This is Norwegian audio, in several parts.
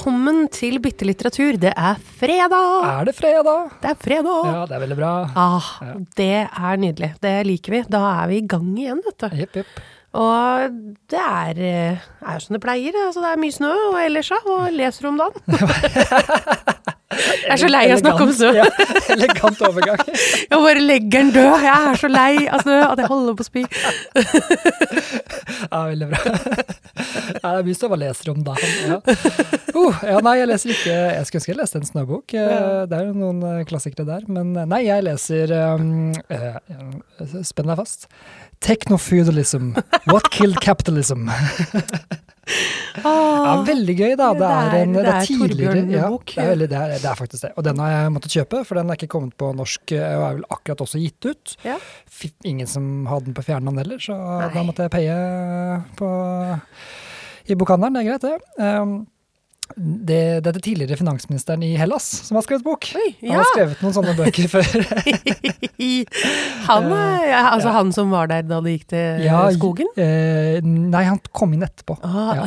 velkommen til Bitte litteratur. Det er fredag! Er det fredag? Det er fredag! Ja, det er veldig bra. Ah, det er nydelig. Det liker vi. Da er vi i gang igjen, vet du. Jepp, jepp. Og det er, eh, er jo som det pleier. Altså, det er mye snø, og ellers ja. Og leser om dagen? Jeg er så lei av å snakke om snø. Ja, elegant overgang. Jeg bare legger den død. Jeg er så lei av snø at jeg holder på å spy. Ja, veldig bra. Ja, det er mye støv å lese om da. Ja. Uh, ja, nei, jeg leser ikke Jeg skulle ønske jeg leste en snøbok. Eh, Det er jo noen eh, klassikere der. Men eh, nei, jeg leser um, Spenn deg fast. Technofeudalism. What killed capitalism? Ja, veldig gøy, da. Det er, en, det er tidligere ja, det, er veldig, det, er, det er faktisk det. Og den har jeg måttet kjøpe, for den er ikke kommet på norsk eh, og er vel akkurat også gitt ut. Ja. Ingen som hadde den på fjernhånd heller, så Nei. da måtte jeg paye på, i bokhandelen. Det er greit, det. Um, det, det er det tidligere finansministeren i Hellas som har skrevet bok. Oi, Han har skrevet noen sånne bøker før. Han, er- ja, altså han som var der da det gikk til Ja, skogen? eh, nei, han kom inn etterpå. Ah, Ja.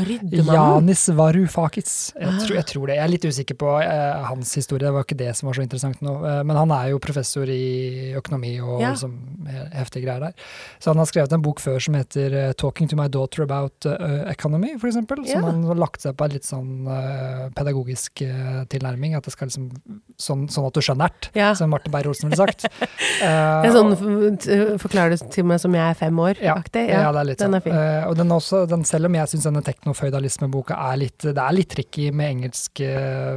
Janis Varoufakis. Jeg, Ah. tror, jeg tror det. Jeg er litt usikker på eh, hans historie, det var ikke det som var så interessant nå. Eh, men han er jo professor i økonomi og Ja. liksom, heftige greier der. Så han har skrevet en bok før som heter eh, 'Talking to my daughter about eh, economy', for eksempel. Som Ja. han har lagt seg på litt sånn eh, pedagogisk eh, tilnærming. At det skal liksom sånn, sånn at du skjønner ert, Ja. som Marte Beyer-Olsen ville sagt. det er sånn forklarer du til meg som jeg er fem år, Ja, ja, det er litt den sånn. er fin. Eh, og den også, den, selv om jeg syns denne teknoføydalismeboka er litt Det er litt tricky med engelske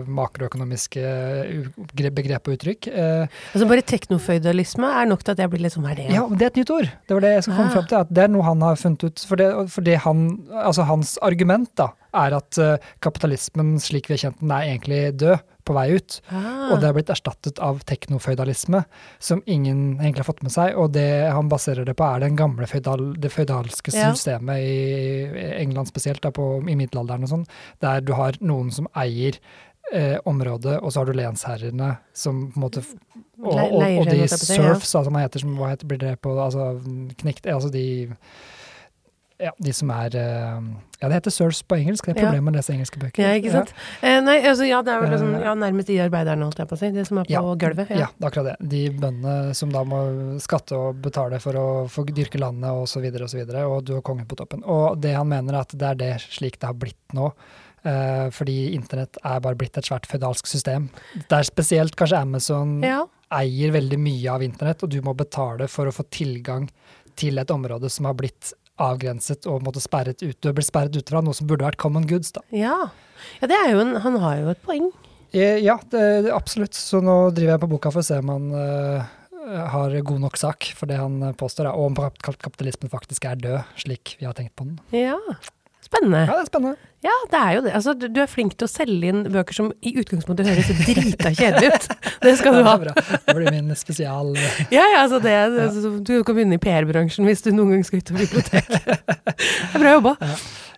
makroøkonomiske begrep og uttrykk. Eh, Altså Bare teknoføydalisme er nok til at jeg blir litt sånn, er det? ja, men det er et nytt ord. Det var det jeg skulle komme Ah. fram til. At det er noe han har funnet ut. For det, for det han, altså hans argument da, er at eh, kapitalismen slik vi har kjent den, er egentlig død, på vei ut. Ah. Og det har blitt erstattet av teknoføydalisme, som ingen egentlig har fått med seg. Og det han baserer det på, er den gamle feudal, det føydalske Ja. systemet i England spesielt, da, på, i middelalderen og sånn, der du har noen som eier eh, området, og så har du lensherrene som på en måte Og, og, og de si, ja. serfs, altså, heter, som, hva heter blir det på altså knekt, altså de ja, de som er eh, Ja, det heter SIRS på engelsk. Det er Ja. med å lese engelske bøker. Ja, ikke sant? Eh, nei, altså ja, det er vel sånn, Eh, ja, nærmest de arbeiderne, holdt jeg på å si. De som er på Ja, gulvet. Ja. det er akkurat det. De bøndene som da må skatte og betale for å få dyrke landet og så videre og så videre, og du har kongen på toppen. Og det han mener er at det er det slik det har blitt nå. Eh, fordi internett er bare blitt et svært føydalsk system. Det er spesielt kanskje Amazon Ja. eier veldig mye av internett, og du må betale for å få tilgang til et område som har blitt avgrenset og måtte sperret ut. ble sperret ute fra noe som burde vært common goods, da. ja. Ja, det er jo en Han har jo et poeng. Eh, Ja, det, det, absolutt. Så nå driver jeg på boka for å se om han uh, har god nok sak for det han påstår, da, og om kap- kap- kapitalismen faktisk er død, slik vi har tenkt på den. Ja. Spennende. Ja, det er spennende. Ja, det er jo det. Altså, du, du er flink til å selge inn bøker som i utgangspunktet høres drita kjedelig ut. Det skal du Ja, ha. det er bra. Det blir min spesial Ja, ja, altså det, altså, Du kan begynne i PR-bransjen hvis du noen gang skal ut av biblioteket. Det er bra jobba.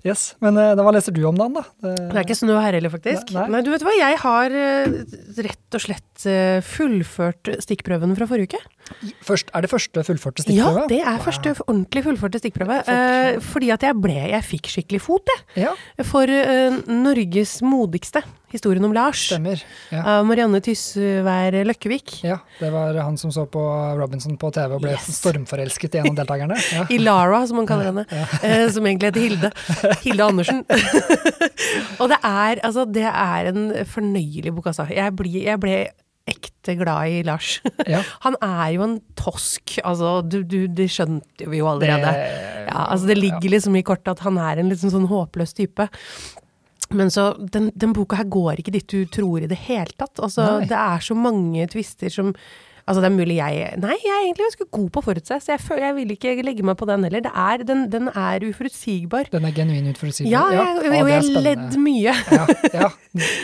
Yes. Men uh, hva leser du om dagen, da? Det, Det er ikke snø her heller, faktisk. Nei. Nei, du vet hva, jeg har eh, rett og slett eh, fullført stikkprøven fra forrige uke. Først, er det første fullførte stikkprøve? Ja, det er første ordentlig fullførte stikkprøve. Uh, fordi at jeg ble Jeg fikk skikkelig fot, jeg. Ja, For uh, Norges modigste. Historien om Lars. stemmer. Ja. Av Marianne Tysvær Løkkevik. ja, det var han som så på Robinson på TV og ble Yes. stormforelsket i en av deltakerne. Ja. I Lara, som man kaller henne. Uh, som egentlig heter Hilde. Hilde Andersen. og det er, altså, det er en fornøyelig bok, altså. Jeg, blir, jeg ble ekte glad i Lars. Ja. Han er jo en tosk, altså. Du, du, det skjønte vi jo allerede. Det- Ja, altså Det ligger liksom i kortet at han er en litt sånn, sånn håpløs type. Men så, den, den boka her går ikke dit du tror i det hele tatt. Altså, Nei. det er så mange tvister som Altså, det er mulig jeg Nei, jeg er egentlig ganske god på å forutse, så jeg, føler, jeg vil ikke legge meg på den heller. Det er, den, den er uforutsigbar. Den er genuin uforutsigbar? Ja, jeg, å, og jeg har ledd mye. ja, ja.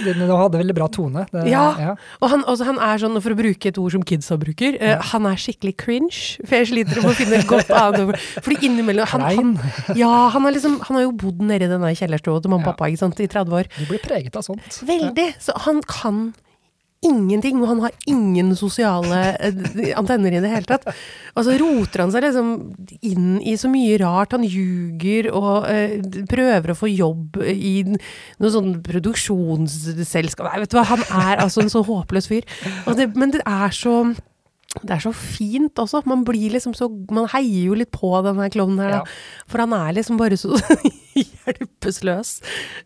Den, hadde veldig bra tone. Det, Ja. ja. Og han, også, han er sånn, for å bruke et ord som kidsa bruker, uh, han er skikkelig cringe. For jeg sliter med å finne et godt annet ord. Fordi innimellom han, han, Ja, han, har liksom, han har jo bodd nede i denne kjellerstua til mamma og Ja. pappa sant, i 30 år. Du blir preget av sånt. Veldig. Så han kan ingenting, og han har ingen sosiale eh, antenner i det hele tatt. Og så roter han seg liksom inn i så mye rart. Han ljuger og eh, prøver å få jobb i noe sånn produksjonsselskap. Nei, vet du hva, han er altså en så håpløs fyr. Det, men det er så det er så fint også. Man blir liksom så Man heier jo litt på den her klovnen her, da. Ja. For han er liksom bare så hjelpeløs.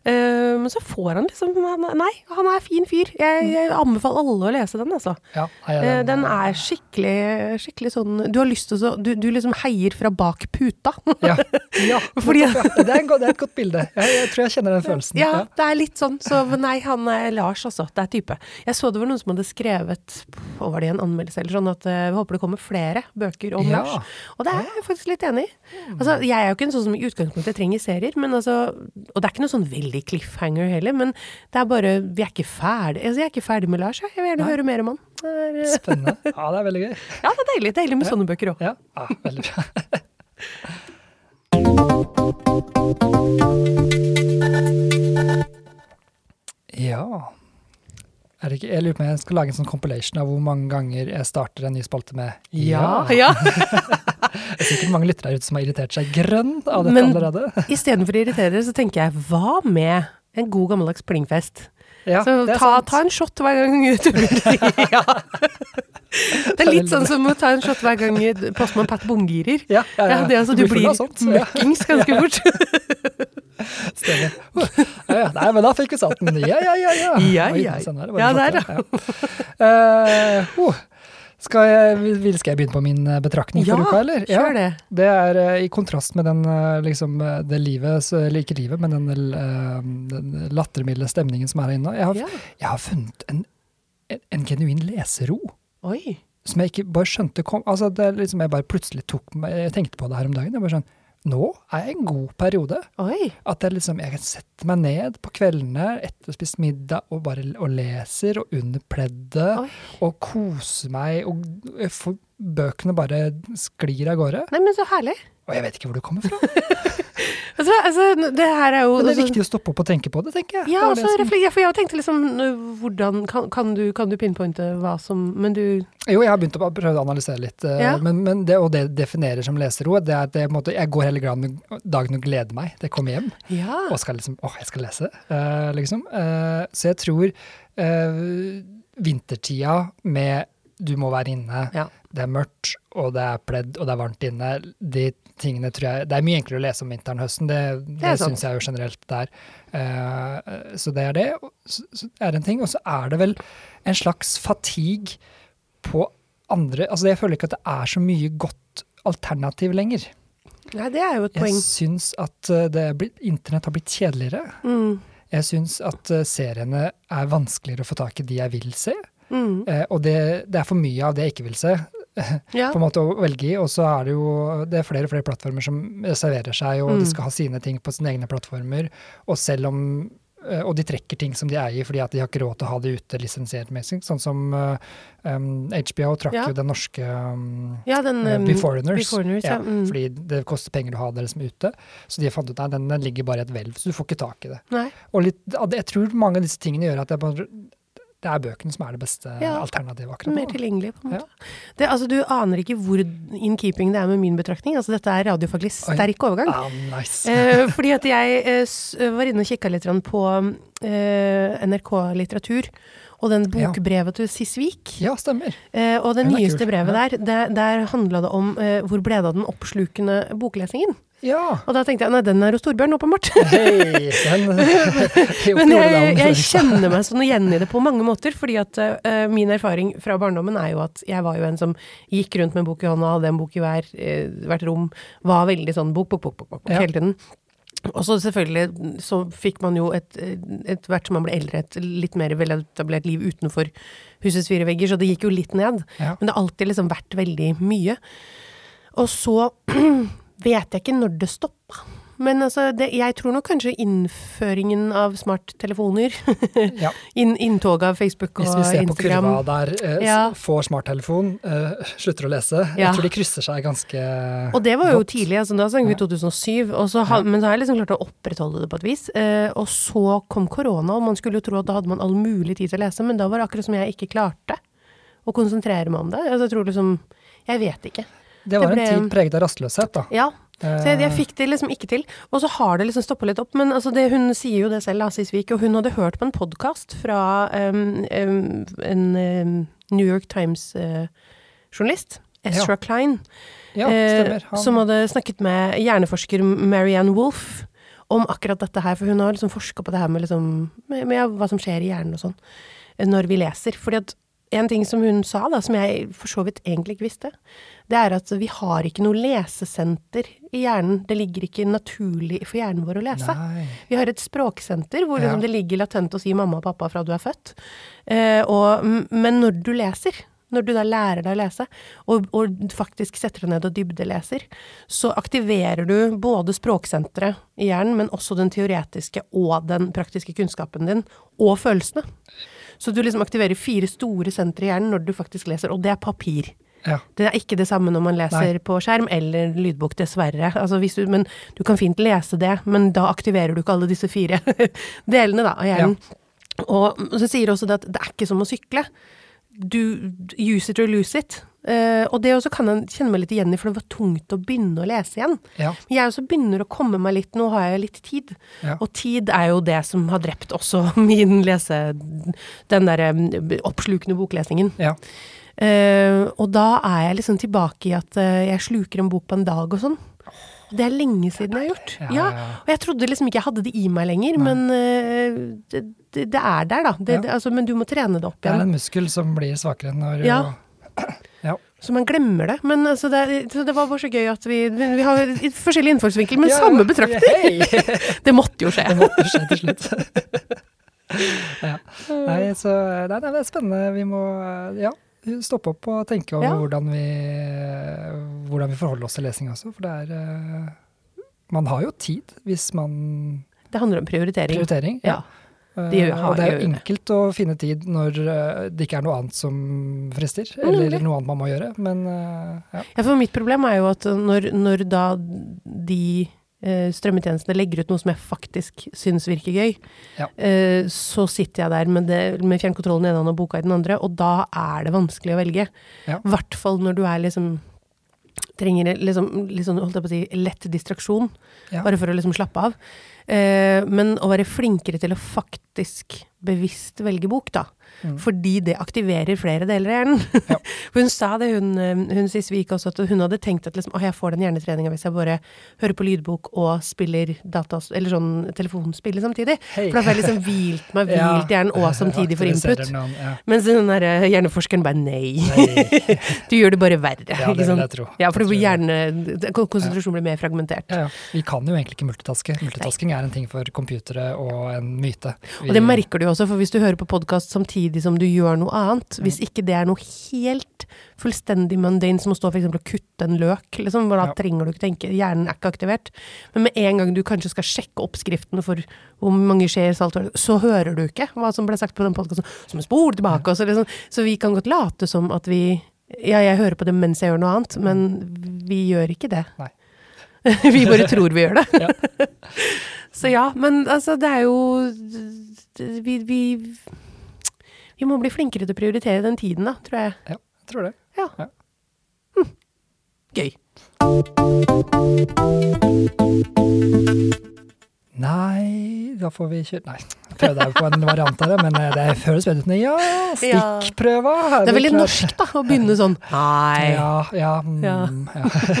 Eh, men så får han liksom Nei, han er fin fyr. Jeg, jeg anbefaler alle å lese den, altså. Ja, ja, Eh, den er skikkelig, skikkelig sånn Du har lyst til å så- du, du liksom heier fra bak puta. ja, ja, Fordi- Det, er en, det er et godt bilde. Jeg, jeg tror jeg kjenner den følelsen. Ja, det er litt sånn. Så nei, han er Lars, altså. Det er type. Jeg så det var noen som hadde skrevet Hva var det en anmeldelse eller sånn, at eh, vi håper det kommer flere bøker om Ja. Lars. Og det er jeg faktisk litt enig i. Altså, jeg er jo ikke en sånn som i utgangspunktet trenger serier, men altså Og det er ikke noe sånn veldig cliffhanger heller, men det er bare Vi er ikke ferdig altså, Jeg er ikke ferdig med Lars, jeg. Jeg vil gjerne Nei. høre mer om han. Er, eh, Spennende. Ja, det er veldig gøy. ja, det er deilig. Deilig med sånne bøker òg. Ja, ja veldig bra. Ja er det ikke, Jeg lurer på om jeg skal lage en sånn compilation av hvor mange ganger jeg starter en ny spalte med Ja. ja. Det er sikkert mange lyttere der ute som har irritert seg grønn av dette Men- allerede. Istedenfor å irritere dere, så tenker jeg hva med en god gammeldags plingfest? Ja, så ta, ta en shot hver gang du ja. Det er litt sånn som å ta en shot hver gang postmann Pat Bongirer. Ja, ja, ja. Ja, det, altså, Du du blir blir møkkings ganske fort. Stemmer. Ja, ja. Nei, men da fikk vi satt den. Ja, ja, ja. Ja, Ja, ja. sånn bare Ja, der, ja. Uh, oh. skal, jeg, skal jeg begynne på min eh, betraktning Ja, for uka, eller? Kjør det. Det er eh, i kontrast med den eh, liksom, det livet, eller ikke livet, men den, eh, den lattermilde stemningen som er her inne. Jeg har, Ja. jeg har funnet en, en, en genuin lesero. Oi. Som jeg ikke bare skjønte kom Altså, det liksom jeg bare plutselig tok meg Jeg tenkte på det her om dagen. Jeg bare sånn Nå er jeg i en god periode. Oi. At jeg liksom, jeg kan sette meg ned på kveldene etter å spist middag og bare og leser og under pleddet og koser meg. Og får, bøkene bare sklir av gårde. Nei, men så herlig. Og jeg vet ikke hvor det kommer fra. Altså, altså, det her er jo Men det er altså- viktig å stoppe opp og tenke på det, tenker jeg. Ja, Det var altså, det som- ja, for jeg tenkte liksom hvordan Kan, kan, du, kan du pinpointe hva som Men du Jo, jeg har begynt å prøve å analysere litt. eh, Ja. Men, men det, og det definerer som lesero, det er at jeg, måte, jeg går hele dagen og gleder meg til jeg kommer hjem. Ja. og skal liksom Å, jeg skal lese, uh, liksom. Uh, så jeg tror uh, vintertida med du må være inne, Ja. det er mørkt, og det er pledd, og det er varmt inne, de tingene tror jeg Det er mye enklere å lese om vinteren og høsten, det, det, det syns jeg jo generelt det er. Eh, så det er det. Så, så er det en ting. Og så er det vel en slags fatigue på andre Altså, jeg føler ikke at det er så mye godt alternativ lenger. Nei, det er jo et Jeg poeng. syns at eh, er blitt, internett har blitt kjedeligere. Mm. Jeg syns at eh, seriene er vanskeligere å få tak i de jeg vil se. Mm. Eh, og det, det er for mye av det jeg ikke vil se, Ja. på en måte å velge i. Og så er det jo det er flere og flere plattformer som reserverer seg, og Mm. de skal ha sine ting på sine egne plattformer. Og selv om eh, og de trekker ting som de eier fordi at de har ikke råd til å ha det ute lisensiert. Sånn som eh, um, HBO trakk Ja. jo den norske um, ja, den eh, um, Beforeigners. Beforeigners, ja. Mm. Fordi det koster penger å ha det liksom ute. Så de fant ut at den, den ligger bare i et hvelv, så du får ikke tak i det. Nei. Og litt, jeg tror mange av disse tingene gjør at jeg bare, det er bøkene som er det beste Ja, alternativet akkurat nå. Mer tilgjengelig, på en måte. Det, altså, du aner ikke hvor in keeping det er med min betraktning. Altså, dette er radiofaglig Oi. sterk overgang. Ah, nice. Eh, fordi at jeg eh, var inne og kikka litt på eh, NRK litteratur. Og den Ja. bokbrevet til Sisvik. ja, stemmer. Eh, og det Den nyeste brevet der, der, der handla det om eh, hvor ble det av den oppslukende boklesingen. Ja. Og da tenkte jeg nei, den er hos Torbjørn, åpenbart. Den Men jeg, jeg kjenner meg sånn igjen i det på mange måter, fordi at uh, min erfaring fra barndommen er jo at jeg var jo en som gikk rundt med en bok i hånda, hadde en bok i hver, uh, hvert rom, var veldig sånn bok, bok, bok, bok, bok, bok Ja. hele tiden. Og så selvfølgelig så fikk man jo et, etter hvert som man ble eldre, et litt mer veletablert liv utenfor husets fire vegger, så det gikk jo litt ned. Ja. Men det har alltid liksom vært veldig mye. Og så vet jeg ikke når det stoppa. men altså, det, jeg tror nok kanskje innføringen av smarttelefoner, Ja. inn, inntoget av Facebook og Instagram. Hvis vi ser på kurva der eh, Ja. får smarttelefon, eh, slutter å lese, Ja. jeg tror de krysser seg ganske Og det var jo godt. tidlig, altså, da sang vi 2007, og så men så har jeg liksom klart å opprettholde det på et vis. Eh, og så kom korona, og man skulle jo tro at da hadde man all mulig tid til å lese, men da var det akkurat som jeg ikke klarte å konsentrere meg om det. Altså, jeg tror liksom Jeg vet ikke. Det var det en tid preget av rastløshet, da. Ja, så jeg, jeg Eh, fikk det liksom ikke til. Og så har det liksom stoppa litt opp. Men altså det, hun sier jo det selv, Assis Wiik, og hun hadde hørt på en podkast fra um, um, en um, New York Times-journalist, Ezra Klein, ja, eh, som hadde snakket med hjerneforsker Marianne Wolff om akkurat dette her, for hun har liksom forska på det her med, liksom, med, med hva som skjer i hjernen og sånn, når vi leser. Fordi at en ting som hun sa, da, som jeg for så vidt egentlig ikke visste, det er at vi har ikke noe lesesenter i hjernen. Det ligger ikke naturlig for hjernen vår å lese. Nei. Vi har et språksenter hvor Ja. liksom det ligger latent å si mamma og pappa fra du er født. Eh, og, men når du leser, når du da lærer deg å lese, og, og faktisk setter deg ned og dybdeleser, så aktiverer du både språksenteret i hjernen, men også den teoretiske og den praktiske kunnskapen din, og følelsene. Så du liksom aktiverer fire store sentre i hjernen når du faktisk leser, og det er papir. Ja. Det er ikke det samme når man leser Nei. på skjerm eller lydbok, dessverre. Altså hvis du, men du kan fint lese det, men da aktiverer du ikke alle disse fire delene da, av hjernen. Og så sier også det at det er ikke som å sykle. Du use it or lose it. Eh, og det også kan jeg kjenne meg litt igjen i, for det var tungt å begynne å lese igjen. Ja. Men jeg også begynner å komme meg litt, nå har jeg litt tid. Ja. Og tid er jo det som har drept også min lese... Den derre oppslukende boklesingen. ja. Uh, og da er jeg liksom tilbake i at uh, jeg sluker en bok på en dag og sånn. Det er lenge siden jeg har gjort. Ja, Ja, ja. Og jeg trodde liksom ikke jeg hadde det i meg lenger, men uh, det, det, er der, da. Det, det, altså, men du må trene det opp Det er en muskel som blir svakere når Ja. ja. Så man glemmer det. Men altså, det, så det var bare så gøy at vi, vi har forskjellig innfallsvinkel, men Ja, samme betraktning. Det måtte jo skje. Det måtte skje til slutt. ja. Nei, så nei, det er spennende. Vi må ja, stoppe opp og tenke over Ja. hvordan, vi, hvordan vi forholder oss til lesing også. For det er eh, Man har jo tid hvis man Det handler om prioritering. Prioritering. Ja. Eh, det har, og det er jo enkelt å finne tid når eh, det ikke er noe annet som frister, Mm, eller noe annet man må gjøre. Men eh, ja. Ja, for mitt problem er jo at når, når da de eh, strømmetjenestene legger ut noe som jeg faktisk syns virker gøy, Ja. eh, så sitter jeg der med, det, med fjernkontrollen i den ene og boka i den andre, og da er det vanskelig å velge. Ja. Hvert fall når du er liksom trenger liksom, sånn, holdt jeg på å si, lett distraksjon, Ja. bare for å liksom slappe av. Eh, men å være flinkere til å faktisk bevisst velge bok, da. Mm. Fordi det aktiverer flere deler av hjernen. Ja. Hun sa det, hun, eh, hun Sisvik også, at hun hadde tenkt at liksom, jeg får den hjernetreninga hvis jeg bare hører på lydbok og spiller data, eller sånn telefonspill samtidig. Hey. For da får jeg liksom hvilt meg, hvilt hjernen og samtidig Aktiviserer input. noen, ja. Mens den der eh, hjerneforskeren bare nei. Nei. Du gjør det bare verre. Ja, det vil jeg tro. Ja, for hjerne, konsentrasjonen blir mer fragmentert. Ja, ja. Vi kan jo egentlig ikke multitaske. Multitasking er en ting for computere og en myte. Vi, Og det merker du jo også, for hvis du hører på podkast samtidig som du gjør noe annet, hvis ikke det er noe helt fullstendig mundane som å stå for eksempel og kutte en løk, liksom, da Ja. trenger du ikke tenke, hjernen er ikke aktivert. Men med en gang du kanskje skal sjekke oppskriftene for hvor mange skjeer salt, så hører du ikke hva som ble sagt på den podkasten. Som spole tilbake. og Så, liksom. så vi kan godt late som at vi Ja, jeg hører på det mens jeg gjør noe annet, men vi gjør ikke det. Nei. vi bare tror vi gjør det. Ja. Så ja, men altså, det er jo vi, vi, vi må bli flinkere til å prioritere den tiden, da, tror jeg. Ja, Jeg tror det. Ja. Ja. Hm. Gøy. Nei, da får vi kjøre Nei, prøvde jeg på en variant av det, men eh, det høres bedre ut enn ja, stikkprøva. Det er veldig norsk, da, å begynne sånn. Nei. Ja, ja, mm, Ja.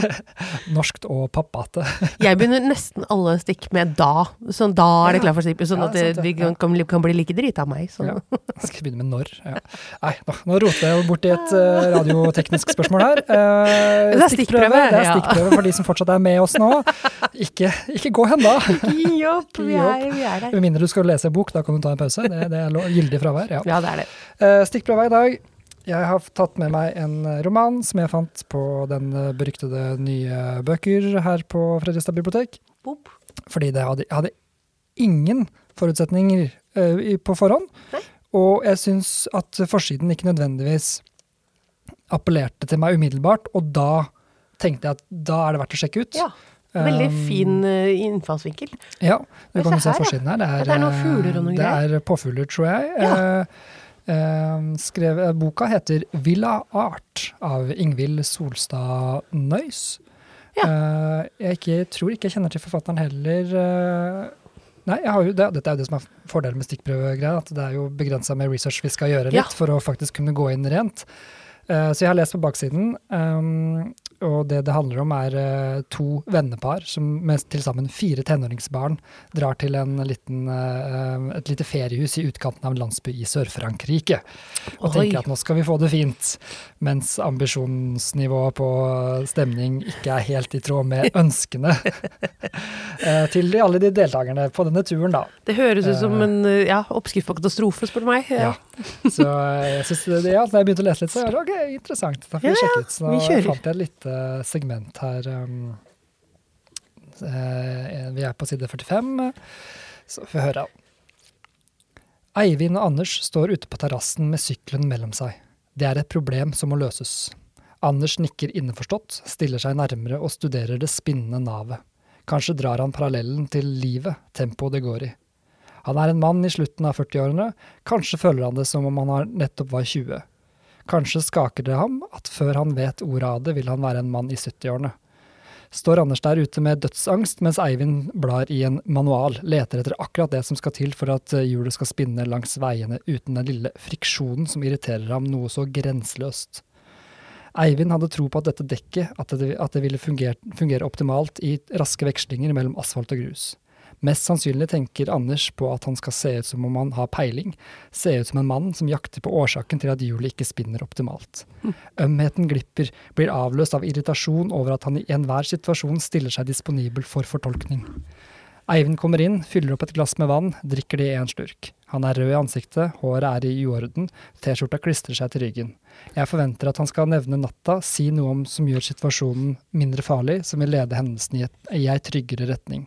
Norskt og pappate. Jeg begynner nesten alle stikk med da. Sånn, da er det klart klar for stikk, Sånn at det, vi kan, kan, bli- like drita av meg. Sånn. Skal begynne med når. Ja. Nei, nå, nå roter jeg borti et eh, radioteknisk spørsmål her. Uh, Det er stikkprøve, Det er stikkprøve for de som fortsatt er med oss nå. Ikke, ikke gå hen da! Gi opp, vi er, vi er der. Med mindre du skal lese bok, da kan du ta en pause. Det, det er gyldig fravær. Ja. Ja, det er det. Eh, Stikkprøva i dag. Jeg har tatt med meg en eh, roman som jeg fant på den eh, beryktede nye bøker her på Fredrikstad bibliotek. Boop. Fordi det hadde, jeg hadde ingen forutsetninger uh, i- på forhånd. Nei. Og jeg syns at forsiden ikke nødvendigvis appellerte til meg umiddelbart, og da tenkte jeg at da er det verdt å sjekke ut. Ja. Veldig Um, fin eh, innfallsvinkel. Ja, du kan se se forsiden her. Det er, det er noen fugler og noen greier. det er påfugler, tror jeg. Ja. Eh, eh, skrev, eh, boka heter 'Villa Art' av Ingvild Solstad Nøys. Ja. Eh, jeg ikke, tror ikke jeg kjenner til forfatteren heller. eh, Nei, jo, det, dette er jo det som er fordelen med stikkprøvegreier, at det er jo begrensa med research vi skal gjøre litt Ja. for å faktisk kunne gå inn rent. Eh, Så jeg har lest på baksiden, um, og det det handler om er eh, to vennepar som med til sammen fire tenåringsbarn drar til en liten, eh, et lite feriehus i utkanten av en landsby i Sør-Frankrike. Og Oi. tenker at nå skal vi få det fint, mens ambisjonsnivået på stemning ikke er helt i tråd med ønskene eh, til alle de deltakerne på denne turen, da. Det høres ut som en eh, ja, oppskrift på katastrofe, spør du meg. Ja. Så jeg synes det, ja, da jeg begynte å lese litt, så var det ok, interessant. Da får vi sjekke ut. Så da fant jeg et lite segment her. Um, eh, vi er på side 45, så får vi høre. Eivind og Anders står ute på terrassen med sykkelen mellom seg. Det er et problem som må løses. Anders nikker innforstått, stiller seg nærmere og studerer det spinnende navet. Kanskje drar han parallellen til livet, tempoet det går i. Han er en mann i slutten av 40-årene, kanskje føler han det som om han nettopp var 20. Kanskje skaker det ham at før han vet ordet av det, vil han være en mann i 70-årene. Står Anders der ute med dødsangst, mens Eivind blar i en manual, leter etter akkurat det som skal til for at eh, hjulet skal spinne langs veiene uten den lille friksjonen som irriterer ham noe så grenseløst. Eivind hadde tro på at dette dekket at det, at det ville fungere, fungere optimalt i raske vekslinger mellom asfalt og grus. Mest sannsynlig tenker Anders på at han skal se ut som om han har peiling, se ut som en mann som jakter på årsaken til at hjulet ikke spinner optimalt. Ømheten glipper, blir avløst av irritasjon over at han i enhver situasjon stiller seg disponibel for fortolkning. Eivind kommer inn, fyller opp et glass med vann, drikker det i en slurk. Han er rød i ansiktet, håret er i uorden, T-skjorta klistrer seg til ryggen. Jeg forventer at han skal nevne natta, si noe om som gjør situasjonen mindre farlig, som vil lede hendelsen i, et, i ei tryggere retning.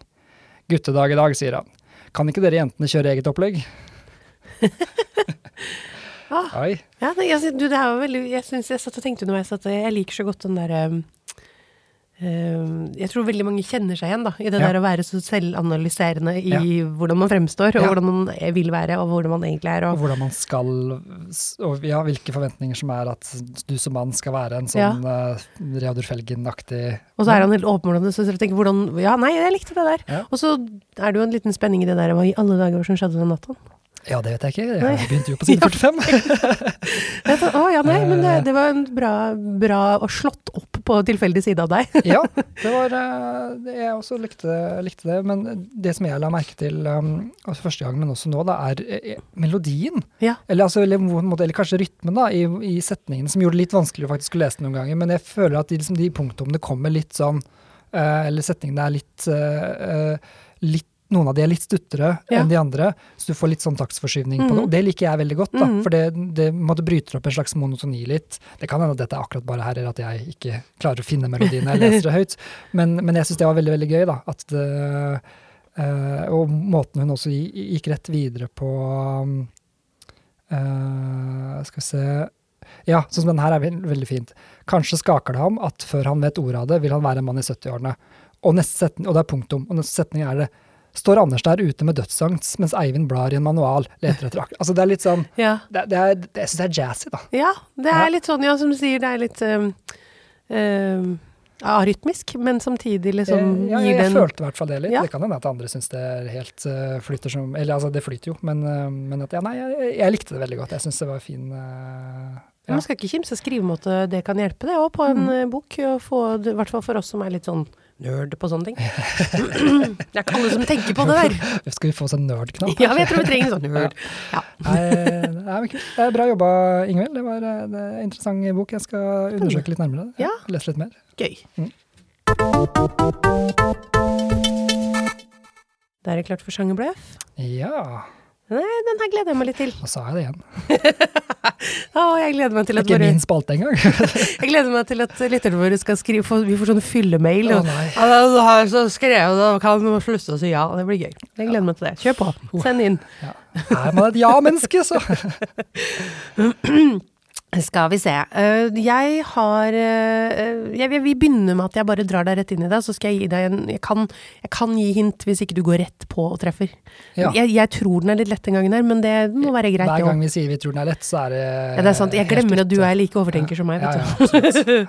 Guttedag i dag, sier han. Kan ikke dere jentene kjøre eget opplegg? Ah. Oi. Ja, det, jeg, du, det er jo veldig, jeg synes jeg satt og tenkte underveis at jeg liker så godt den der um, um, Jeg tror veldig mange kjenner seg igjen da, i det Ja. der å være så selvanalyserende i Ja. hvordan man fremstår, og Ja. hvordan man vil være, og hvordan man egentlig er. Og Og, hvordan man skal Og ja, hvilke forventninger som er at du som mann skal være en sånn ja. Reodor Felgen-aktig og så er han helt åpen så jeg tenker hvordan Ja, nei, jeg likte det der. Og så er det jo en liten spenning i det der, hva i alle dager som skjedde den natta? Ja, det vet jeg ikke. Jeg begynte jo på side 45. Jeg thought, Å ja, nei, men det, det var en bra, bra og slått opp på tilfeldig side av deg. ja, det var eh, Jeg også likte, likte det. Men det som jeg la merke til um, altså første gang, men også nå, da, er eh, melodien. Ja. Eller, altså, eller, eller kanskje rytmen da, i, i setningene, som gjorde det litt vanskeligere faktisk å lese noen ganger. Men jeg føler at de, liksom, de punktumene kommer litt sånn eh, Eller setningene er litt, eh, eh, litt noen av de er litt stuttere Ja. enn de andre, så du får litt sånn taktsforskyvning på det. Mhm. Og det liker jeg veldig godt, da, Mhm. for det, det måtte bryter opp en slags monotoni litt. Det kan hende at dette er akkurat bare her, eller at jeg ikke klarer å finne melodien når jeg leser det høyt, men, men jeg syns det var veldig, veldig gøy, da. At det, eh, og måten hun også gikk rett videre på eh, Skal vi se Ja, sånn som den her er veld- veldig fint. Kanskje skaker det ham at før han vet ordet av det, vil han være en mann i 70-årene. Og neste setning, og det er punktum. Og neste setning er det Står Anders der ute med dødsangst mens Eivind blar i en manual, leter etter akkurat Altså det er litt sånn Ja. det, det er, det, Jeg syns det er jazzy, da. Ja, det er Ja. litt sånn, ja, som du sier, det er litt um, um, arytmisk, men samtidig liksom Eh, ja, jeg, jeg følte i hvert fall det litt. Ja. Det kan hende at andre syns det er helt uh, flyter som Eller altså, det flyter jo, men, uh, men at, ja, nei, jeg, jeg likte det veldig godt. Jeg syns det var fin uh, ja. Man skal ikke kimse skrivemåte, det kan hjelpe det òg, på en Mm. bok. Og få, I hvert fall for oss som er litt sånn nerd på sånne ting. det er ikke alle som tenker på det der. Skal vi få oss en nerd-knapp? Ja, jeg tror vi trenger en sånn nerd. Ja. Nei, nei, men. Det er bra jobba, Ingvild. Det var eh, det er en interessant bok. Jeg skal undersøke litt nærmere. Ja. Lese litt mer. Gøy. Mm. Da er det klart for sjangerbløff. Ja. Nei, den her gleder jeg meg litt til. Da sa jeg det igjen. Å, jeg gleder meg til at Ikke våre, min spalte engang. jeg gleder meg til at lytterne våre skal skrive for, Vi får sånn fyllemail. Å, nei. Ja, det har så skrevet, da kan man slutte å si ja. Det blir gøy. Jeg gleder meg til det. Kjør på. Send inn. Ja. Er man et ja-menneske, så Skal vi se. Eh, jeg har eh, jeg, vil- Vi begynner med at jeg bare drar deg rett inn i det. Så skal jeg gi deg en Jeg kan, jeg kan gi hint hvis ikke du går rett på og treffer. Ja. Jeg, jeg tror den er litt lett den gangen her, men det må være greit. Hver gang vi sier vi tror den er lett, så er det Ja, det er sant. Jeg glemmer at du er like overtenker som meg. Vet du. Ja,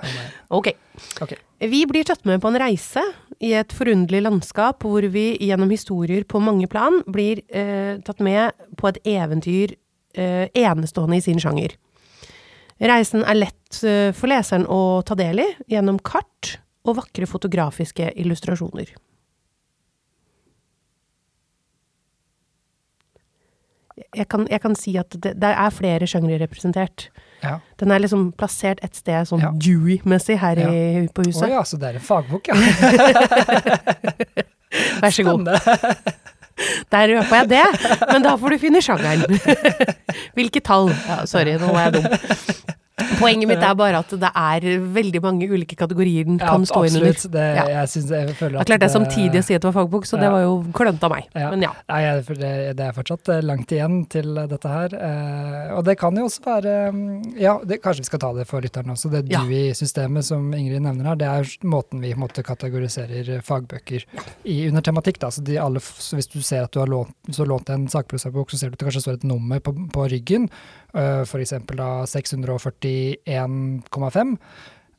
okay. Ok. Ok. Vi blir tatt med på en reise i et forunderlig landskap hvor vi gjennom historier på mange plan blir eh, tatt med på et eventyr eh, enestående i sin sjanger. Reisen er lett eh, for leseren å ta del i gjennom kart og vakre fotografiske illustrasjoner. Jeg kan, jeg kan si at det, det er flere sjangre representert. Ja. Den er liksom plassert et sted sånn Ja. Dewey-messig her i, på Å huset. ja, så det er en fagbok, ja. Vær så god. Der røpa jeg det, men da får du finne sjangeren. Hvilke tall? Ja, sorry, nå var jeg dum. Poenget mitt er bare at det er veldig mange ulike kategorier den Ja, kan stå inn under. absolutt. Det, Ja. jeg, synes, jeg føler at klart det er samtidig å si at det var fagbok, så det var jo klønete av meg. Ja. Men ja. Nei, det, det er fortsatt eh, langt igjen til eh, dette her. Eh, og det kan jo også være mm, Ja, det, kanskje vi skal ta det for lytterne også. Det Ja. Dewey-systemet som Ingrid nevner her, det er måten vi måte kategoriserer fagbøker i, under tematikk. Da. Så de alle, så hvis du ser at du har lånt, så lånt en sakprosabok, så ser du at det kanskje står et nummer på, på ryggen. Uh, F.eks. da 641,5.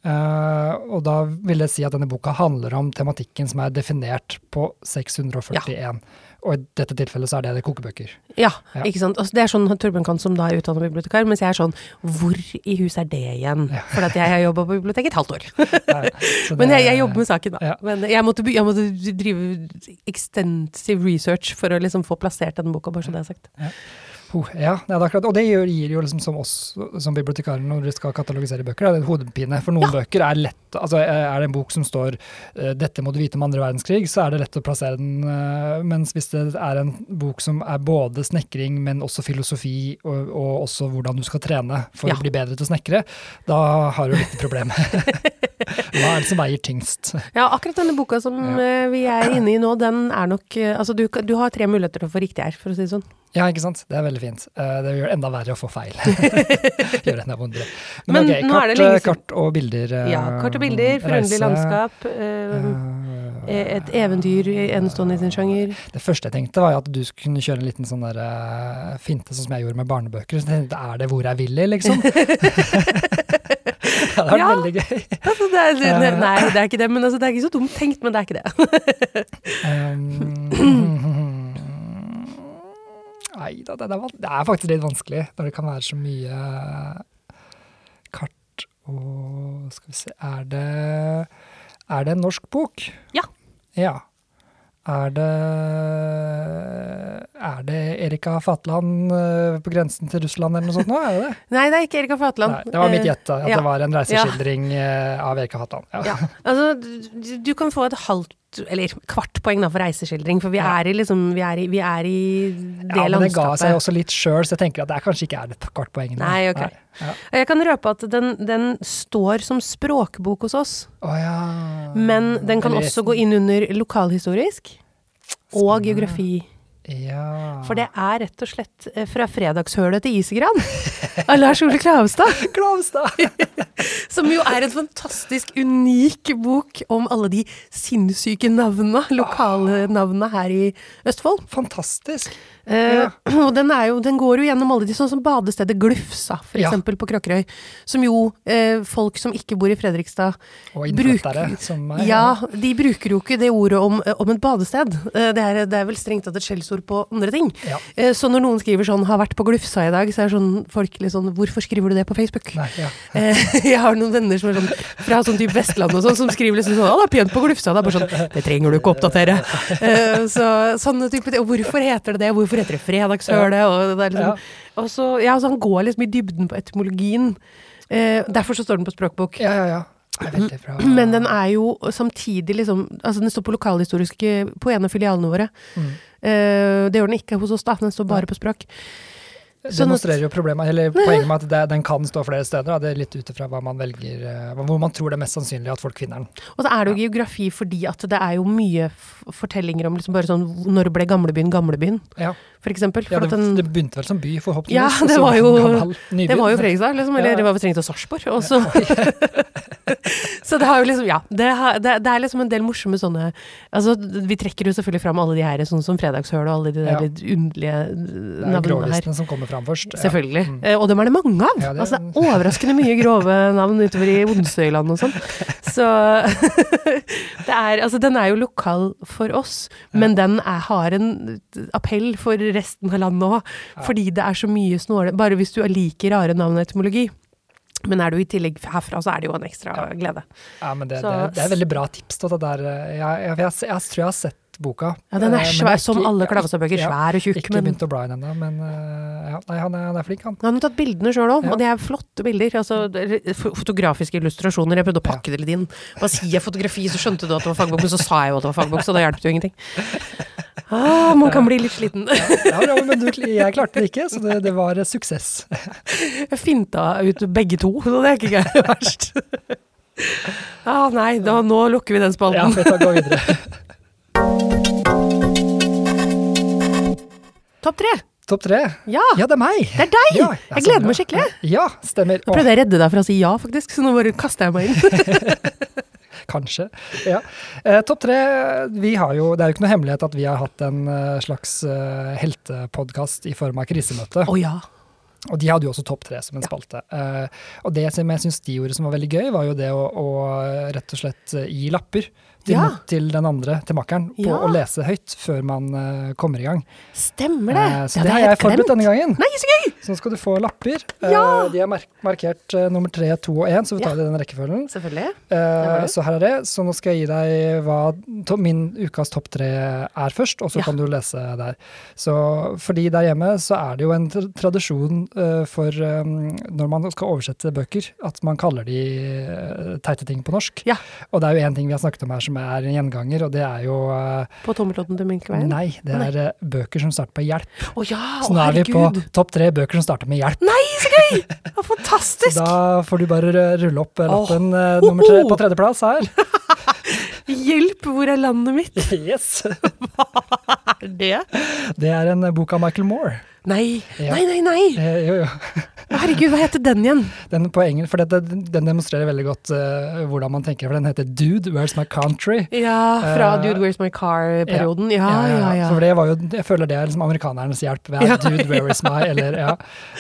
Eh, og da vil det si at denne boka handler om tematikken som er definert på 641. Og i dette tilfellet så er det, det kokebøker. Ja, Ja. ikke sant. Altså, det er sånn Torbjørn Kant som da er utdannet bibliotekar, mens jeg er sånn Hvor i huset er det igjen? Ja. For at jeg har jobba på biblioteket et halvt år. Ja, Men jeg, jeg jobber med saken, da. Ja. Men jeg måtte, jeg måtte drive extensive research for å liksom få plassert denne boka, bare så det er sagt. Oh, ja, det er akkurat, og det gir, gir jo liksom som oss som bibliotekarer når dere skal katalogisere bøker, det er en hodepine. For noen bøker er lett altså Er det en bok som står eh, 'dette må du vite om andre verdenskrig', så er det lett å plassere den. eh, mens hvis det er en bok som er både snekring, men også filosofi, og, og også hvordan du skal trene for Ja. å bli bedre til å snekre, da har du litt problem. Hva er det som veier tyngst? Ja, akkurat denne boka som Ja. eh, vi er inne i nå, den er nok eh, Altså, du, du har tre muligheter til å få riktig her, for å si det sånn. Ja, ikke sant? Det er veldig fint. Eh, Det gjør det enda verre å få feil. gjør det enda vondere. Men, Men ok, er kart, lenge kart og bilder. Ja, kart og bilder, forunderlig landskap, Uh, et eventyr enestående i sin sjanger. Det første jeg tenkte, var at du skulle kunne kjøre en liten sånn der finte, sånn som jeg gjorde med barnebøker. Så jeg tenkte, er det 'Hvor jeg vil i, liksom? vært Ja. veldig gøy. Altså, det er, det, nei, det er ikke det, men altså, det er ikke så dumt tenkt, men det er ikke det. Um, Nei da, det, det er faktisk litt vanskelig når det kan være så mye kart og Skal vi se Er det, er det en norsk bok? Ja. Ja. Er det Er det Erika Fatland eh, på grensen til Russland eller noe sånt nå? Er det det? Nei, det er ikke Erika Fatland. Nei, det var mitt Eh, gjett, at ja. det var en reiseskildring ja. av Erika Fatland. Ja. Altså du, du kan få et halvt, eller kvart poeng da for reiseskildring, for vi Ja. er i liksom, vi er i, vi er i det Ja, men det ga seg også litt sjøl, så jeg tenker at det kanskje ikke er det kvart poeng. Nei, ok. Ja. Jeg kan røpe at den, den står som språkbok hos oss, Oh, ja. men den kan Eller- også gå inn under lokalhistorisk og geografi. Ja. For det er rett og slett eh, fra fredagshølet til Isegran av Lars Ole Klavstad. Klavstad! Som jo er en fantastisk unik bok om alle de sinnssyke navnene, lokale navnene her i Østfold. Fantastisk. Eh, Ja. Og den, er jo, den går jo gjennom alle de, sånn som badestedet Glufsa, for Ja. eksempel på Kråkerøy. Som jo eh, folk som ikke bor i Fredrikstad Og innflyttere som meg. Ja, de bruker jo ikke det ordet om, om et badested. Eh, det, er, det er vel strengt tatt et skjellsord på andre ting. Ja. Eh, så når noen skriver sånn 'har vært på Glufsa i dag', så er sånn folk litt sånn 'hvorfor skriver du det på Facebook'? Nei, ja. Eh, jeg har noen venner som er sånn fra sånn type Vestland og sånn, som skriver liksom sånn 'Å, det er pent på Glufsa'. Det er bare sånn 'Det trenger du ikke oppdatere'. Eh, så sånne type ting. Og hvorfor heter det det? Hvorfor heter det Fredagshølet? Og, det er liksom, og så, ja, så han går liksom i dybden på etymologien. Derfor så står den på språkbok. ja, ja, ja. Men den er jo samtidig liksom Altså, den står på lokalhistoriske på en av filialene våre. Mm. Uh, det gjør den ikke hos oss, da. Den står bare på språk. Det Sånn demonstrerer jo problemet, eller poenget med at det, den kan stå flere steder. Da. Det er litt ut ifra hva man velger, eh, hvor man tror det er mest sannsynlig at folk finner den. Og så er det jo geografi fordi at det er jo mye fortellinger om liksom bare sånn Når ble gamlebyen gamlebyen, Ja, for eksempel? For ja det, den, det begynte vel som by, forhåpentligvis. Ja, det var jo- det var jo Fredrikstad, liksom. Eller Ja. det var vel strengt tatt Sarpsborg. Og så Så det har jo liksom Ja. Det, har, det, det er liksom en del morsomme sånne Altså, vi trekker jo selvfølgelig fram alle de her, sånn som Fredagshøl og alle de der litt underlige Det er grålisten som kommer fram først. Ja. Selvfølgelig. Mm. Eh, Og dem er det mange av! Det- altså, overraskende mye grove navn utover i Onsøyland og sånn. Så det er Altså, den er jo lokal for oss, men den er, har en appell for resten av landet òg. Fordi det er så mye snåle Bare hvis du liker rare navn og etymologi. Men er du i tillegg herfra, så er det jo en ekstra glede. Ja, men det, Så- det, det er veldig bra tips. Da, det der. Jeg, jeg, jeg, jeg, jeg tror jeg har sett boka. Ja, den eh, er svær, jeg som alle Klavestad-bøker. ja, Svær og tjukk. Ikke Men begynt å bla i den ennå, men eh, ja, nei, han, er, han er flink, han. han har tatt bildene sjøl òg, Ja. og det er flotte bilder. Altså, fotografiske illustrasjoner. Jeg prøvde å pakke det litt inn. Bare sier jeg fotografi, så skjønte du at det var fagbok, men så sa jeg jo at det var fagbok, så da hjalp det jo ingenting. Ah, man kan bli litt sliten. Ja, ja, men du, jeg klarte det ikke, så det, det var eh, suksess. Jeg finta ut begge to, så det er ikke gærent verst. Ah, nei, da, nå lukker vi den Ja, spalten. vi tar gå videre. Topp tre! Topp tre. Ja, Ja, det er meg! det er deg! Ja, jeg, jeg gleder bra. meg skikkelig. Ja, stemmer. Nå prøvde jeg å redde deg fra å si ja, faktisk, så nå bare kaster jeg meg inn. Kanskje. Ja. Eh, Topp tre vi har jo, Det er jo ikke noe hemmelighet at vi har hatt en eh, slags uh, heltepodkast i form av krisemøte. Å ja. Og de hadde jo også Topp tre som en spalte. Uh, og det som jeg syns de gjorde som var veldig gøy, var jo det å, å rett og slett eh, gi lapper til, Ja. til den andre, til makkeren, på Ja. å lese høyt før man uh, kommer i gang. Stemmer det. Uh, så det, det har jeg forberedt denne gangen. Nei, så gøy! Så nå skal du få lapper. Ja. Uh, de er mark markert eh, nummer tre, to og én, så vi tar det i den rekkefølgen. Selvfølgelig. Eh, så her er det. Så nå skal jeg gi deg hva to, min ukas topp tre er først, og så kan du lese der. Så fordi der hjemme så er det jo en tra- tradisjon eh, for um, når man skal oversette bøker, at man kaller de eh, teite ting på norsk. Ja. Og det er jo én ting vi har snakket om her som er en gjenganger, og det er jo eh, På tommeltotten til Minkeveien? Nei, det er eh, bøker som starter på hjelp. Å ja, Så nå er vi på topp tre bøker som starter med hjelp. Nei, så gøy! Å, Så da får du bare rulle opp eh, lappen eh, nummer tre på tredjeplass her. Hjelp, hvor er landet mitt? Yes! Hva Er det? Det er en bok av Michael Moore. Nei, Ja. nei, nei! nei. Eh, jo, jo. Herregud, hva heter den igjen? Den på engelsk, for det, den demonstrerer veldig godt uh, hvordan man tenker, for den heter Dude, Where's My Country? Ja, fra uh, Dude Where's My Car-perioden. Ja, ja, ja. Det var jo, jeg føler det er liksom amerikanernes hjelp. ved Ja, Dude, where is my? Eller, ja.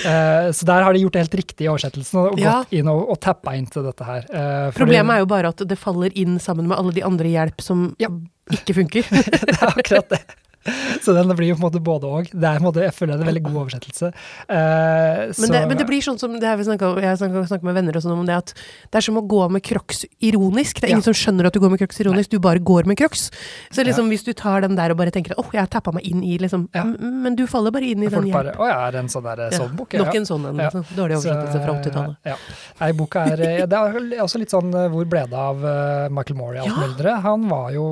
Uh, så der har de gjort det helt riktig i oversettelsen, og Ja. gått inn og, og tappa inn til dette her. Fordi- Problemet er jo bare at det faller inn sammen med alle de andre hjelp som Ja. ikke funker. det er akkurat det. Så den blir jo på en måte både og. Måte, jeg føler det er en veldig god oversettelse. Uh, Men så- det, men det blir sånn som det her vi snakket om, jeg snakket med venner og sånn om det, at det er som å gå med crocs ironisk. Det er ingen Ja. som skjønner at du går med crocs ironisk, du bare går med crocs. Så liksom hvis du tar den der og bare tenker at åh, jeg har tappa meg inn i liksom Ja. Men du faller bare inn i den hjelp. Å ja, er en sånn der Ja, sånn bok? Nok en sånn en. Ja. liksom. Dårlig oversettelse fra 80-tallet. Ja. Nei, boka er eh, Det er også litt sånn eh, Hvor ble det av eh, Michael Morey i alt Ja. mylderet? Han var jo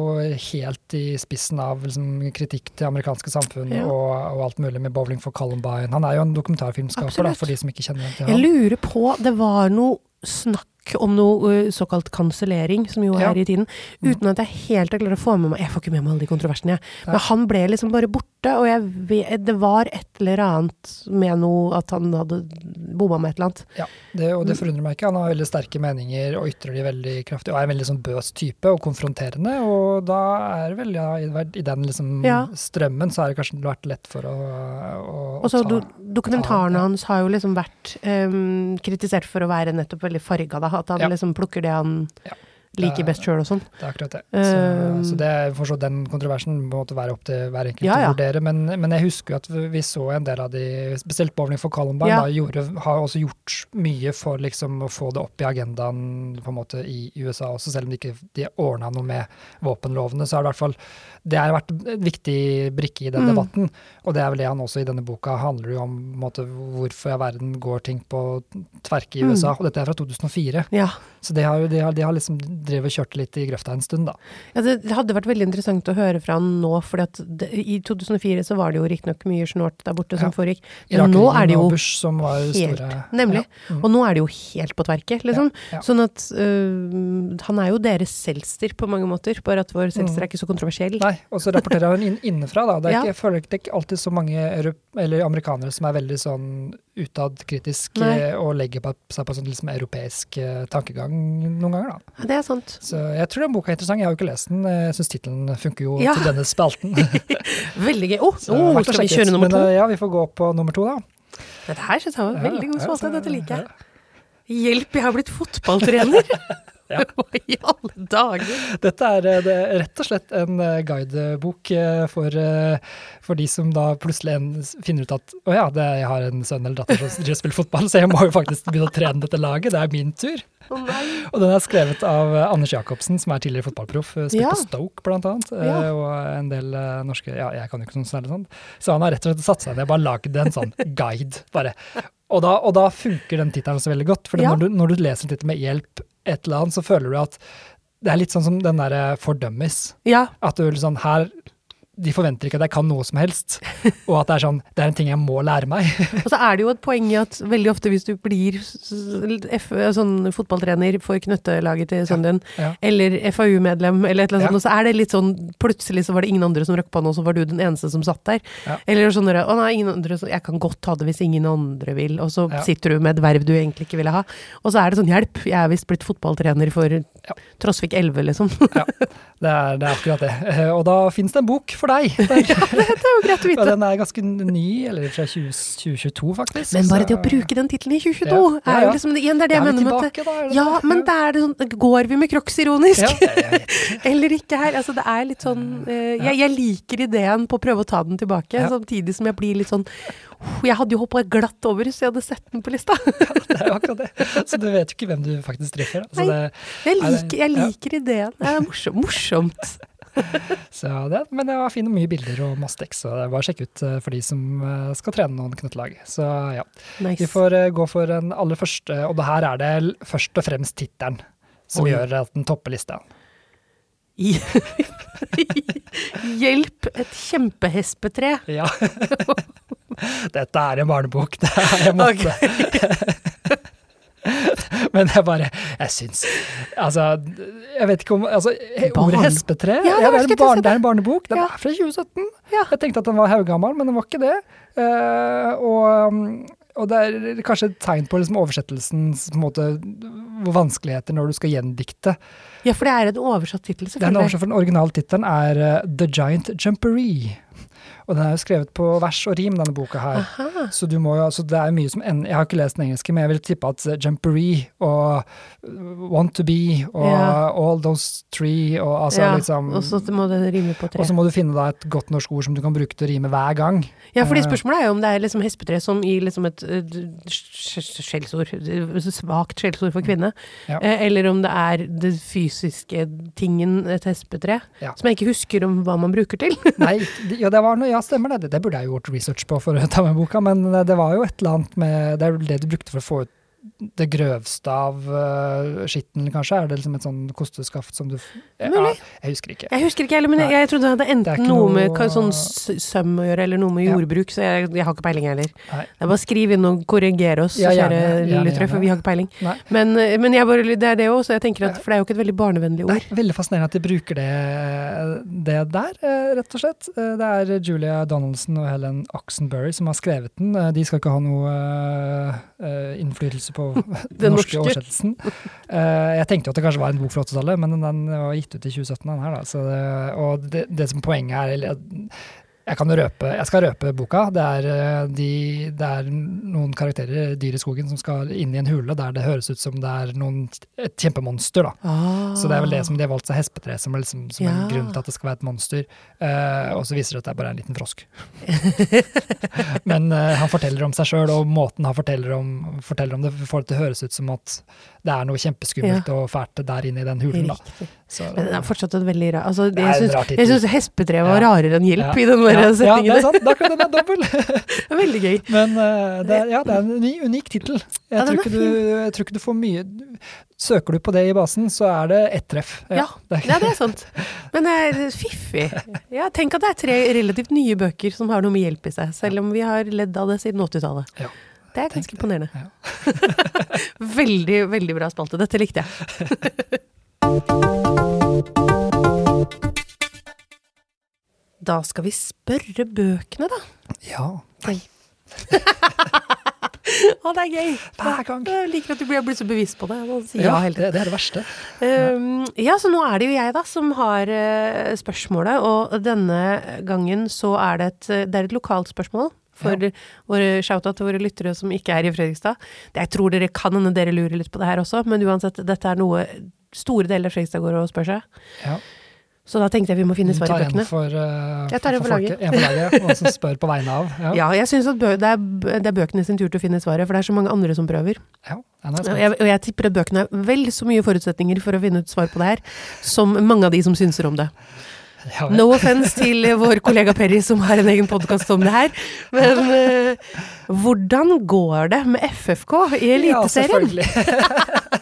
helt i spissen av liksom, kritikk til amerikanske samfunn Ja. og, og alt mulig med Bowling for Columbine. Han er jo en dokumentarfilmskaper, da, for de som ikke kjenner til Jeg lurer på Det var noe snakk om noe såkalt kansellering, som jo Ja. er i tiden, uten at jeg helt har klart å få med meg Jeg får ikke med meg alle de kontroversene, jeg. Men han ble liksom bare borte, og jeg det var et eller annet med noe at han hadde bomma med et eller annet. Ja, det, og det forundrer meg ikke. Han har veldig sterke meninger og ytrer de veldig kraftig, og er en veldig sånn bøs type og konfronterende. Og da er det vel, ja, i, den liksom Ja. strømmen, så har det kanskje vært lett for å, å, å Og så ta do, dokumentarene ja. hans har jo liksom vært um, kritisert for å være nettopp veldig farga, da. At han liksom plukker det han. Liker best sjøl og sånn. Det er akkurat det. Så, Um, så det er for så den kontroversen må være opp til hver enkelt Ja, ja. å vurdere. Men, men jeg husker jo at vi- vi så en del av de, spesielt Bowling for Columbine, Ja. da, gjorde, har også gjort mye for liksom å få det opp i agendaen på en måte i USA også, selv om de ikke de ordna noe med våpenlovene. Så er det i hvert fall det har vært en viktig brikke i den Mm. debatten. Og det er vel det han også i denne boka handler jo om måte, hvorfor i verden går ting på tverke i Mm. USA. Og dette er fra 2004. Ja. Så det har, de har, de har liksom drevet og kjørt litt i grøfta en stund, da. Ja, det hadde vært veldig interessant å høre fra han nå, for i 2004 så var det jo riktignok mye snålt der borte som Ja. foregikk. Men nå er det jo Bush som var helt- store Nemlig. Ja. Mm. Og nå er det jo helt på tverke, liksom. Sånn at øh, han er jo deres selster på mange måter, bare at vår selster er ikke så kontroversiell. Mm. Nei, og så rapporterer hun inn, innenfra, da. Det er Ja. ikke, jeg føler ikke det er ikke alltid så mange eller amerikanere som er veldig sånn utadkritisk Nei. eh, og legger på, seg på sånn liksom europeisk eh, tankegang noen ganger, da. Ja, det er sant. Så jeg tror den boka er interessant. Jeg har jo ikke lest den. Jeg syns tittelen funker jo Ja. til denne spalten. Veldig gøy. Å, oh, å skal vi kjøre nummer to? Men, ja, vi får gå på nummer to, da. Dette her synes jeg var veldig god spalte. Dette liker jeg. Hjelp, jeg har blitt fotballtrener! Ja. Hva i alle dager? Dette er, eh, det rett og slett en eh, guidebok eh, for, for de som da plutselig en, finner ut at å ja, det, jeg har en sønn eller datter som og spiller fotball, så jeg må jo faktisk begynne å trene dette laget. Det er min tur. Oh. Og den er skrevet av Anders Jacobsen, som er tidligere fotballproff. Spilt Ja. på Stoke, blant annet. Ja. Og en del norske Ja, jeg kan jo ikke noe særlig sånn. Så han har rett og slett satt seg ned og bare lagd en sånn guide, bare. Og da, og da funker den tittelen så veldig godt. For Ja. når, du, når du leser en tittel med 'hjelp et eller annet', så føler du at det er litt sånn som den derre fordømmes. Ja, At du liksom her De forventer ikke at jeg kan noe som helst, og at det er sånn Det er en ting jeg må lære meg. og så er det jo et poeng i at veldig ofte hvis du blir F, sånn fotballtrener for knøttelaget til sønnen din, Ja. eller FAU-medlem, eller et eller annet Ja. sånt, og så er det litt sånn Plutselig så var det ingen andre som rakk på nå, så var du den eneste som satt der. Ja. Eller sånn Å nei, ingen andre Jeg kan godt ha det hvis ingen andre vil. Og så Ja. sitter du med et verv du egentlig ikke ville ha. Og så er det sånn Hjelp, jeg er visst blitt fotballtrener for Trosvik 11, liksom. Ja, det er, det er akkurat det. Og da fins det en bok for deg. Der. det er jo greit å vite. vite. den er ganske ny, eller fra 20, 2022 faktisk. Men bare det å bruke den tittelen i 2022 Ja, ja, er jo liksom Igjen, det er det jeg er mener med at det Ja, men da er det sånn Går vi med crocs ironisk? ja. Eller ikke her. Altså, det er litt sånn eh, jeg, jeg liker ideen på å prøve å ta den tilbake, Ja. samtidig som jeg blir litt sånn Jeg hadde jo hoppa glatt over hvis jeg hadde sett den på lista. Det er jo akkurat det. Så du vet jo ikke hvem du faktisk treffer. Altså, Nei. det, Jeg liker, jeg liker, ja. ideen. Det er morsomt. morsomt. så det, men det var fint og mye bilder og masse tekst, så det å sjekke ut eh, for de som eh, skal trene noen knøttlag. Så ja. Nice. Vi får eh, gå for en aller første, og det her er det først og fremst tittelen som Oi. gjør at den topper lista. Hjelp, et kjempehespetre. Ja. Dette er en barnebok. Det er jeg måtte. Men jeg bare Jeg syns Altså, jeg vet ikke om altså, Ordet hespetre Ja, det er en barn, det er en barnebok. Den Ja. er fra 2017. Ja. Jeg tenkte at den var haugammal, men den var ikke det. Uh, og, um, og det er kanskje et tegn på liksom, oversettelsens på måte, vanskeligheter når du skal gjendikte. Ja, for det er en oversatt tittel, Den selvfølgelig. oversatt for den originale tittelen er uh, The Giant Jumperee. Og den er jo skrevet på vers og rim, denne boka her. Aha. Så, du må jo, altså det er mye som en, Jeg har ikke lest den engelske, men jeg vil tippe at uh, Jumperee og uh, Want to be og Ja. All those three og altså ja, liksom og så må den rime på tre. Og så må du finne da et godt norsk ord som du kan bruke til å rime hver gang. Ja, fordi Eh, spørsmålet er jo om det er liksom hespetre som i liksom et eh, sk- sk- skjellsord, eh, svakt skjellsord for kvinne, Ja. eh, eller om det er det fysiske tingen et hespetre, som jeg ikke husker om hva man bruker til. Nei, ja, det var noe, ja, stemmer det. det. Burde jeg gjort research på for å ta med boka, men uh, det var jo et eller annet med Det er det du brukte for å få ut det grøvste av uh, skitten, kanskje? Er det liksom et sånn kosteskaft som du Mulig. ja, Jeg husker ikke. Jeg husker ikke heller, men jeg, jeg trodde det hadde enten det noe med noe- ka- sånn søm å gjøre, eller noe med Ja. jordbruk, så jeg, jeg har ikke peiling heller. Nei. Det er bare skriv inn og korriger oss, Ja, gjerne, kjære lyttere, for vi har ikke peiling. Nei. Men, eh, men jeg bare, det er det òg, så jeg tenker at, for det er jo ikke et veldig barnevennlig Det ord. er veldig fascinerende at de bruker det, det der, eh, rett og slett. Eh, Det er Julia Donaldson og Helen Oxenbury som har skrevet den. Eh, De skal ikke ha noe uh, eh, på den Den norske norske. oversettelsen. Uh, Jeg tenkte jo at det kanskje var en bok fra 80-tallet, men den var gitt ut i 2017, den her. da. Så det, og det, det som poenget er, eller Jeg kan røpe, jeg skal røpe boka. Det er, eh, de, det er noen karakterer, dyr i skogen, som skal inn i en hule der det høres ut som det er noen, et kjempemonster. da. Ah. Så det er vel det som de har valgt seg hespetre som, er liksom, som Ja. en grunn til at det skal være et monster. Uh, og så viser det at det er bare en liten frosk. Men uh, han forteller om seg sjøl, og måten han forteller om, forteller om det, får det til å høres ut som at det er noe kjempeskummelt og fælt der inne i den hulen. da. Så, Men det er fortsatt en veldig rar Altså, Det jeg syns- hespetre var Ja. rarere enn hjelp Ja. i den der ja, ja, det setningen. er sant. Kan den er dobbel. det er veldig gøy. Men eh, det, er- ja, det er en ny, unik tittel. Jeg, Ja, tror ikke du, jeg tror ikke du får mye Søker du på det i basen, så er det ett treff. Ja, det er, Ja, det er sant. Men det er fiffig. Ja, tenk at det er tre relativt nye bøker som har noe med hjelp i seg, selv om vi har ledd av det siden 80-tallet. Ja. Det er ganske imponerende. Ja. veldig, veldig bra spalte. Dette likte jeg. Da skal vi spørre bøkene, da. ja. Nei. Å, det er gøy! Hver gang. Jeg liker at du blir så bevisst på det. Ja, ja det, det er det verste. Um, ja, så nå er det jo jeg da som har uh, spørsmålet, og denne gangen så er det et, det er et lokalt spørsmål for våre shout-out til våre lyttere som ikke er i Fredrikstad. Jeg tror dere kan hende dere lurer litt på det her også, men uansett, dette er noe store deler av Fredrikstad går og spør seg. Ja. Så da tenkte jeg vi må finne svar i bøkene. for, uh, Jeg tar en for folket. En for laget, og som spør på vegne av. Ja, Ja, jeg synes det, det er bøkene sin tur til å finne svaret, for det er så mange andre som prøver. ja, jeg, og jeg tipper at bøkene har vel så mye forutsetninger for å finne ut svar på det her, som mange av de som synser om det. Ja. No offence til vår kollega Perry som har en egen podkast om det her. Men uh, hvordan går det med FFK i Eliteserien? Ja, selvfølgelig.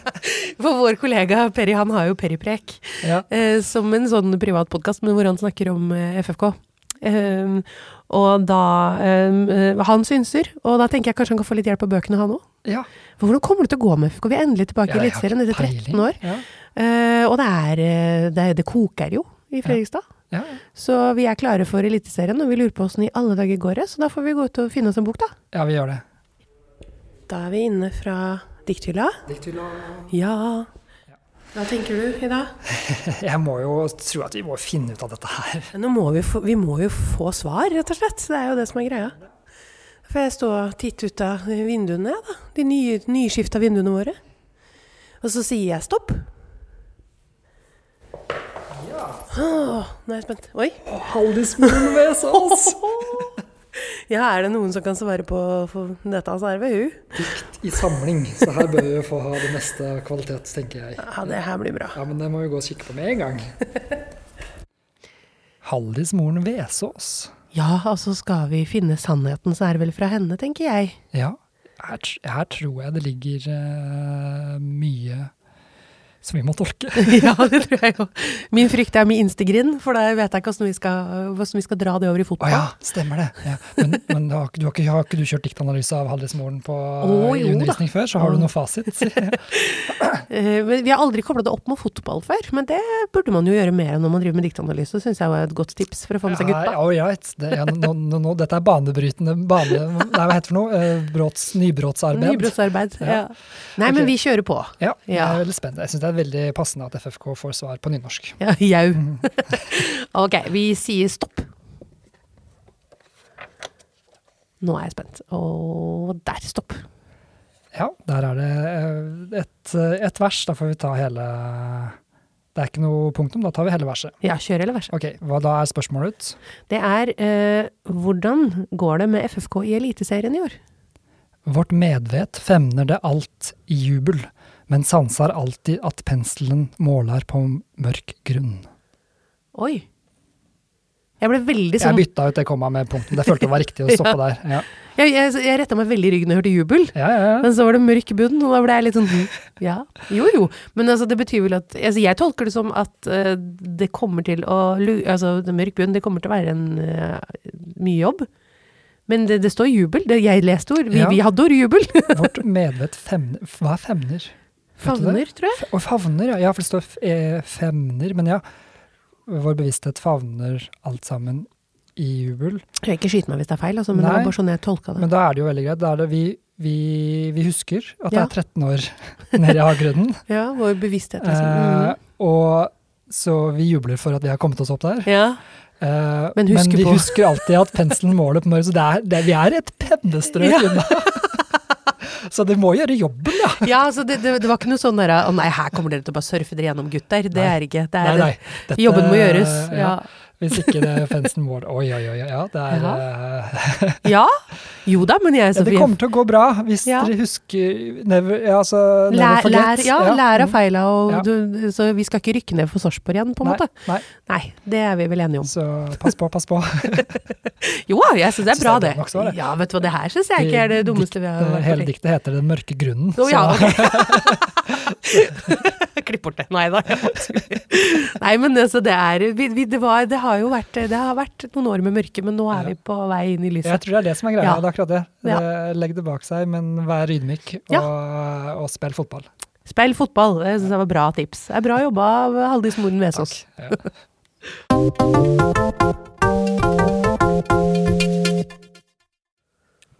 For vår kollega Perry han har jo Perryprek Ja. eh, som en sånn privat podkast hvor han snakker om eh, FFK. Um, og da um, Han synser, og da tenker jeg kanskje han kan få litt hjelp av bøkene, han òg. ja. For hvordan kommer det til å gå med FFK? Vi er endelig tilbake i Eliteserien etter 13 år. Ja. Eh, og det er, eh, det, er- det koker jo i Fredrikstad. Ja. Så vi er klare for Eliteserien, og vi lurer på åssen i alle dager går det. Så da får vi gå ut og finne oss en bok, da. ja, vi gjør det. Da er vi inne fra dikthylla. Ja. Hva tenker du i dag? Jeg må jo tro at vi må finne ut av dette her. Må vi, få, vi må jo få svar, rett og slett. Det er jo det som er greia. Får jeg stå og titte ut av vinduene, da? De nye, nyskifta vinduene våre. Og så sier jeg stopp. Åh, nå er jeg spent. Oi. Haldismoren Vesaas! Ja, er det noen som kan svare på for dette, så er det vel hun. Dikt i samling, så her bør vi få ha det meste av kvalitet, tenker jeg. Ja, det her blir bra. Ja, men det må vi gå og kikke på med en gang. Haldismoren Vesaas. Ja, altså skal vi finne sannheten, så er det vel fra henne, tenker jeg. Ja, her, her tror jeg det ligger uh, mye som vi må tolke. ja, det tror jeg jo. Min frykt er med instegrind, for da vet jeg ikke hvordan vi skal, hvordan vi skal dra det over i Å fotball. ja, stemmer det. Ja. Men, men du har, du har, ikke, har ikke du kjørt diktanalyse av Haldismoren på oh, jo, undervisning da. før, så har du noe fasit. Eh, men vi har aldri kobla det opp med fotball før, men det burde man jo gjøre mer når man driver med diktanalyse, syns jeg var et godt tips for å få med seg gutta. Ja, right. Det, ja, no, no, no, dette er banebrytende bane... Nei, hva heter det for noe? Eh, Bråts, nybrottsarbeid. Nybrottsarbeid. Ja. Ja. Nei, men vi kjører på. Ja, jeg er veldig spent. Jeg syns det er veldig passende at FFK får svar på nynorsk. Ja, jau. ok, vi sier stopp. Nå er jeg spent. Og der, stopp. Ja, der er det eh, et, eh, et vers. Da får vi ta hele Det er ikke noe punktum, da tar vi hele verset. Ja, kjør hele verset. Ok, hva da er spørsmålet? ut? Det er eh, hvordan går det med FFK i Eliteserien i år? Vårt medvet femner det alt i jubel, men sanser alltid at penselen måler på mørk grunn. Oi. Jeg ble veldig Jeg sånn bytta ut det komma med punktum. Det følte det var riktig å stoppe der. Ja, Jeg, jeg, jeg retta meg veldig i ryggen da jeg hørte jubel. ja, ja. ja. Men så var det mørk bunn, og da ble jeg litt sånn hm, Ja, jo jo. Men altså, det betyr vel at altså, Jeg tolker det som at uh, det kommer til å Altså, det mørk bunn, det kommer til å være en uh, mye jobb. Men det, det står jubel. Det, jeg leste ord. Vi, Ja. vi hadde ord jubel. Vårt medvett femner Hva er femner? Favner, tror jeg. Og favner, ja. Ja, for det står eh, femner. Men ja, vår bevissthet favner alt sammen i jubel. Jeg ikke skyte meg hvis det er feil, altså, men det var bare sånn jeg tolka det. Men da er det jo veldig greit. Da er det vi, vi, vi husker at det er 13 år nede i havgrunnen. Ja, vår bevissthet, liksom. Eh, og så vi jubler for at vi har kommet oss opp der. Ja. Eh, Men men, vi på- husker alltid at penselen måler på morgenen, så det er, det, vi er et pennestrøk Ja. unna. Så det må gjøre jobben, da. ja, så det, det, det var ikke noe sånn derre Å nei, her kommer dere til å bare surfe dere gjennom, gutter. Det Nei. er ikke det er, nei. Dette- Jobben må gjøres. Ja. Hvis ikke det fansen vår Oi, oi, oi. Ja, det er Ja? ja. Jo da, men jeg ja, Det kommer til å gå bra hvis Ja. dere husker Never, ja, altså, never Lær, forget. lær, ja, lær av feila, Ja. så vi skal ikke rykke ned for Sarpsborg igjen, på en Nei, måte. nei, Nei, det er vi vel enige om. så pass på, pass på. Jo, jeg syns det er bra, det er også. Ja, vet du hva, det her syns jeg ikke er det dummeste vi har vært Hele diktet heter Den mørke grunnen. Å, ja, okay. ok. Klipp bort det. Nei da. Nei, men altså, det er vi, vi, det, var, det har jo vært Det har vært noen år med mørke, men nå er Ja. vi på vei inn i lyset. Jeg tror det er det som er greia. Ja. Det akkurat det. Ja. Legg det bak seg, men vær ydmyk, og, Ja. og spill fotball. Spill fotball. Det syns jeg var bra tips. Det er bra jobba av Haldis Moren Vesaas. Ja.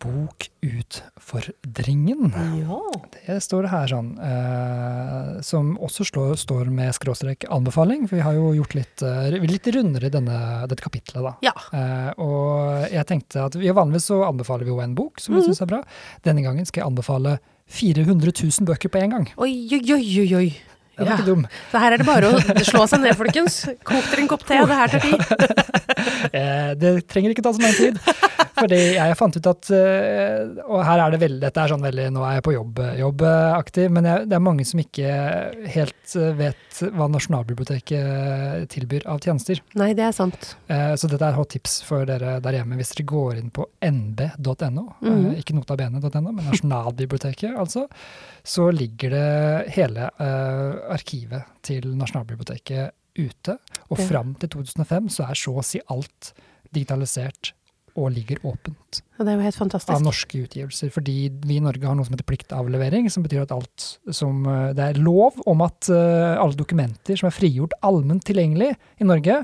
Bokutfordringen. Ja. Det står det her sånn, eh, som også slår, står med skråstrek anbefaling, for vi har jo gjort litt, eh, litt rundere i denne, dette kapitlet da. Ja. Eh, og jeg tenkte at vi vanligvis så anbefaler vi jo en bok, som vi mm. synes er bra. Denne gangen skal jeg anbefale 400 000 bøker på en gang. Oi, oi, oi, oi, oi. Den Ja. dum. Så her er det bare å slå seg ned, folkens. Kok dere en kopp te, det her tar tid. Eh, det trenger ikke ta så lang tid. Fordi jeg fant ut at eh, Og her er det veldig Dette er sånn veldig Nå er jeg på jobb, jobbaktig, men jeg, det er mange som ikke helt eh, vet hva Nasjonalbiblioteket tilbyr av tjenester. Nei, det er sant. Eh, Så dette er hot tips for dere der hjemme hvis dere går inn på nb.no, mm. eh, ikke notabene.no, men Nasjonalbiblioteket, altså, så ligger det hele eh, arkivet til Nasjonalbiblioteket ute. Og fram til 2005 så er så å si alt digitalisert og ligger åpent Og det er jo helt av norske utgivelser. Fordi vi i Norge har noe som heter pliktavlevering, som betyr at alt som eh, Det er lov om at eh, alle dokumenter som er frigjort allment tilgjengelig i Norge,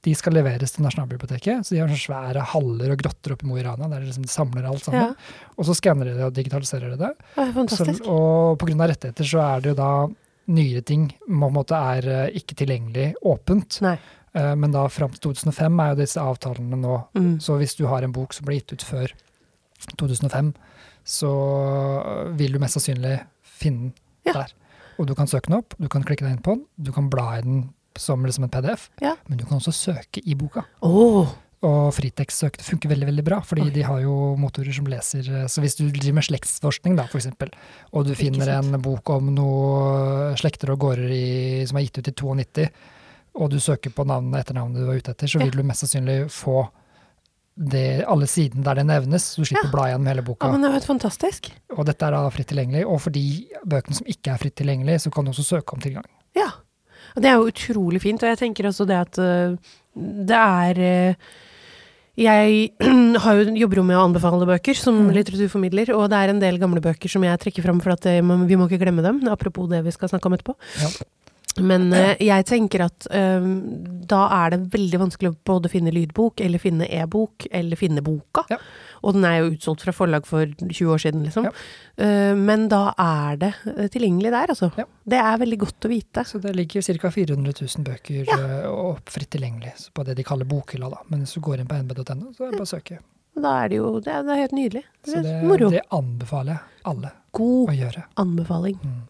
de skal leveres til Nasjonalbiblioteket. Så de har sånne svære haller og grotter oppe i Mo i Rana der de liksom samler alt sammen. Ja, Og så skanner de det og digitaliserer de det. det er Så, fantastisk. og pga. rettigheter så er det jo da nyere ting på en måte er eh, ikke tilgjengelig åpent. Nei. Eh, Men da fram til 2005 er jo disse avtalene nå Mm. så hvis du har en bok som ble gitt ut før 2005, så vil du mest sannsynlig finne den Ja. der. Og du kan søke den opp, du kan klikke deg inn på den, du kan bla i den som liksom en PDF, Ja. men du kan også søke i boka. Oh. Og det funker veldig veldig bra, fordi Oi. de har jo motorer som leser eh, Så hvis du driver med slektsforskning, da, for eksempel, og du finner en bok om noe slekter og gårder i, som er gitt ut i 92, og du søker på navnet etter navnet du var ute etter, så vil du mest sannsynlig få det, alle sidene der det nevnes, du slipper Ja. å bla gjennom hele boka. ja, men det er jo fantastisk. Og dette er da fritt tilgjengelig, og for de bøkene som ikke er fritt tilgjengelig, så kan du også søke om tilgang. Ja. Og det er jo utrolig fint, og jeg tenker også det at uh, det er uh, jeg har jo, jobber jo med å anbefale bøker som Mhm. litteraturformidler, og det er en del gamle bøker som jeg trekker fram for at det, vi må ikke glemme dem, apropos det vi skal snakke om etterpå. Ja. Men øh, jeg tenker at um, da er det veldig vanskelig å både finne lydbok, eller finne e-bok, eller finne boka. Ja. Og den er jo utsolgt fra forlag for 20 år siden, liksom. Ja. Uh, men da er det tilgjengelig der, altså. Ja. Det er veldig godt å vite. Så det ligger ca. 400 000 bøker eh, fritt tilgjengelig så på det de kaller bokhylla. da. Men hvis du går inn på nb.no, så er det bare å søke. Da er det jo det er, det er helt nydelig. Det Så er det, moro. det anbefaler jeg alle God å gjøre. God anbefaling. Mm.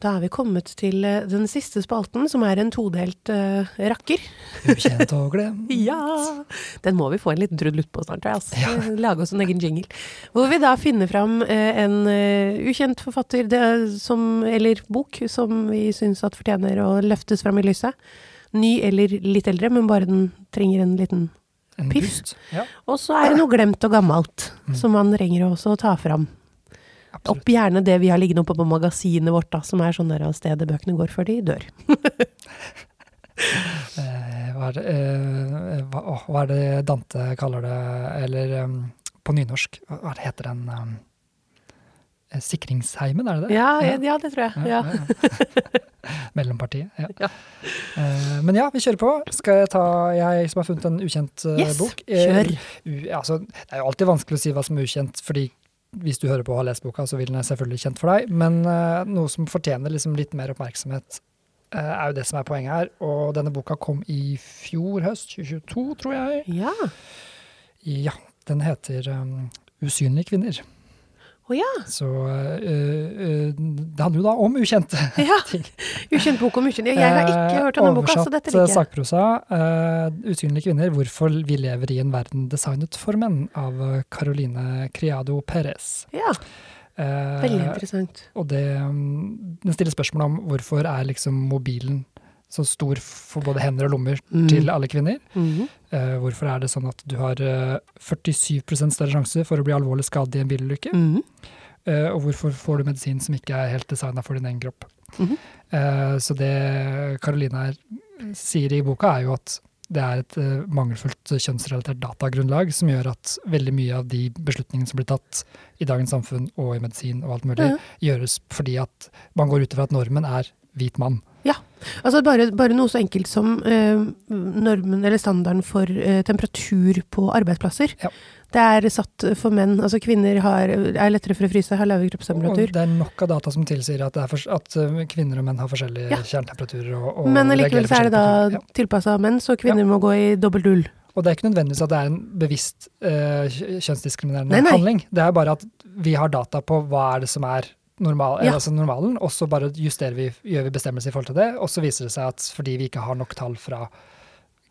Da er vi kommet til eh, den siste spalten, som er en todelt uh, rakker. Ukjent og glemt. Ja! Den må vi få en liten trudelutt på snart. Altså. Ja. Lage oss en egen jingle. Hvor vi da finner fram uh, en uh, ukjent forfatter det, som, eller bok som vi syns at fortjener å løftes fram i lyset. Ny eller litt eldre, men bare den trenger en liten En pust. Ja, Og så er det noe glemt og gammelt, Mm. som man trenger å ta fram. absolutt. Opp gjerne det vi har liggende oppe på magasinet vårt, da, som er sånn der av stedet bøkene går før de dør. Eh, hva, er det, eh, hva, å, hva er det Dante kaller det, eller um, på nynorsk, hva heter den eh, Sikringsheimen, er det det? Ja, ja. ja det tror jeg. Ja. Mellompartiet. Ja. Eh, men ja, vi kjører på. Skal jeg ta Jeg som har funnet en ukjent eh, Yes, bok. Eh, kjør. altså, det er jo alltid vanskelig å si hva som er ukjent, fordi hvis du hører på og har lest boka, så vil den selvfølgelig kjent for deg. Men uh, noe som fortjener liksom litt mer oppmerksomhet, uh, er jo det som er poenget her. Og denne boka kom i fjor høst, 2022, tror jeg. Ja. Ja, den heter um, Usynlige kvinner. Å ja. Så øh, øh, det handler jo da om ukjente ja. ting. Ukjent bok om ukjent. Jeg har ikke hørt om denne boka, så dette liker jeg. sakprosa. uh, 'Usynlige kvinner hvorfor vi lever i en verden designet for menn' av Caroline Criado Perez. Ja, Eh, veldig interessant. og det, um, den stiller spørsmål om hvorfor er liksom mobilen så stor for både hender og lommer Mm. til alle kvinner. Mm -hmm. uh, hvorfor er det sånn at du har uh, 47% større sjanse for å bli alvorlig skadet i en bilulykke? Mm -hmm. uh, og hvorfor får du medisin som ikke er helt designa for din egen kropp. -hmm. Eh, så det Karolina sier i boka, er jo at det er et eh, mangelfullt kjønnsrelatert datagrunnlag som gjør at veldig mye av de beslutningene som blir tatt i dagens samfunn og i medisin og alt mulig, gjøres fordi at man går ut ifra at normen er hvit mann. Altså bare, bare noe så enkelt som eh, normen eller standarden for eh, temperatur på arbeidsplasser. Ja. Det er satt for menn. Altså kvinner har, er lettere for å fryse, har lavere Og kroppstemperatur. det er nok av data som tilsier at, det for, at eh, kvinner og menn har forskjellige Ja. kjernetemperaturer. Og, og Men likevel så er det da. Ja. tilpassa menn, så kvinner må gå i dobbelt ull. Og det er ikke nødvendigvis at det er en bevisst uh, kjønnsdiskriminerende Nei, nei. handling. Det er bare at vi har data på hva er det som er normal, Ja. altså normalen, og så bare justerer vi, gjør vi bestemmelser i forhold til det, og så viser det seg at fordi vi ikke har nok tall fra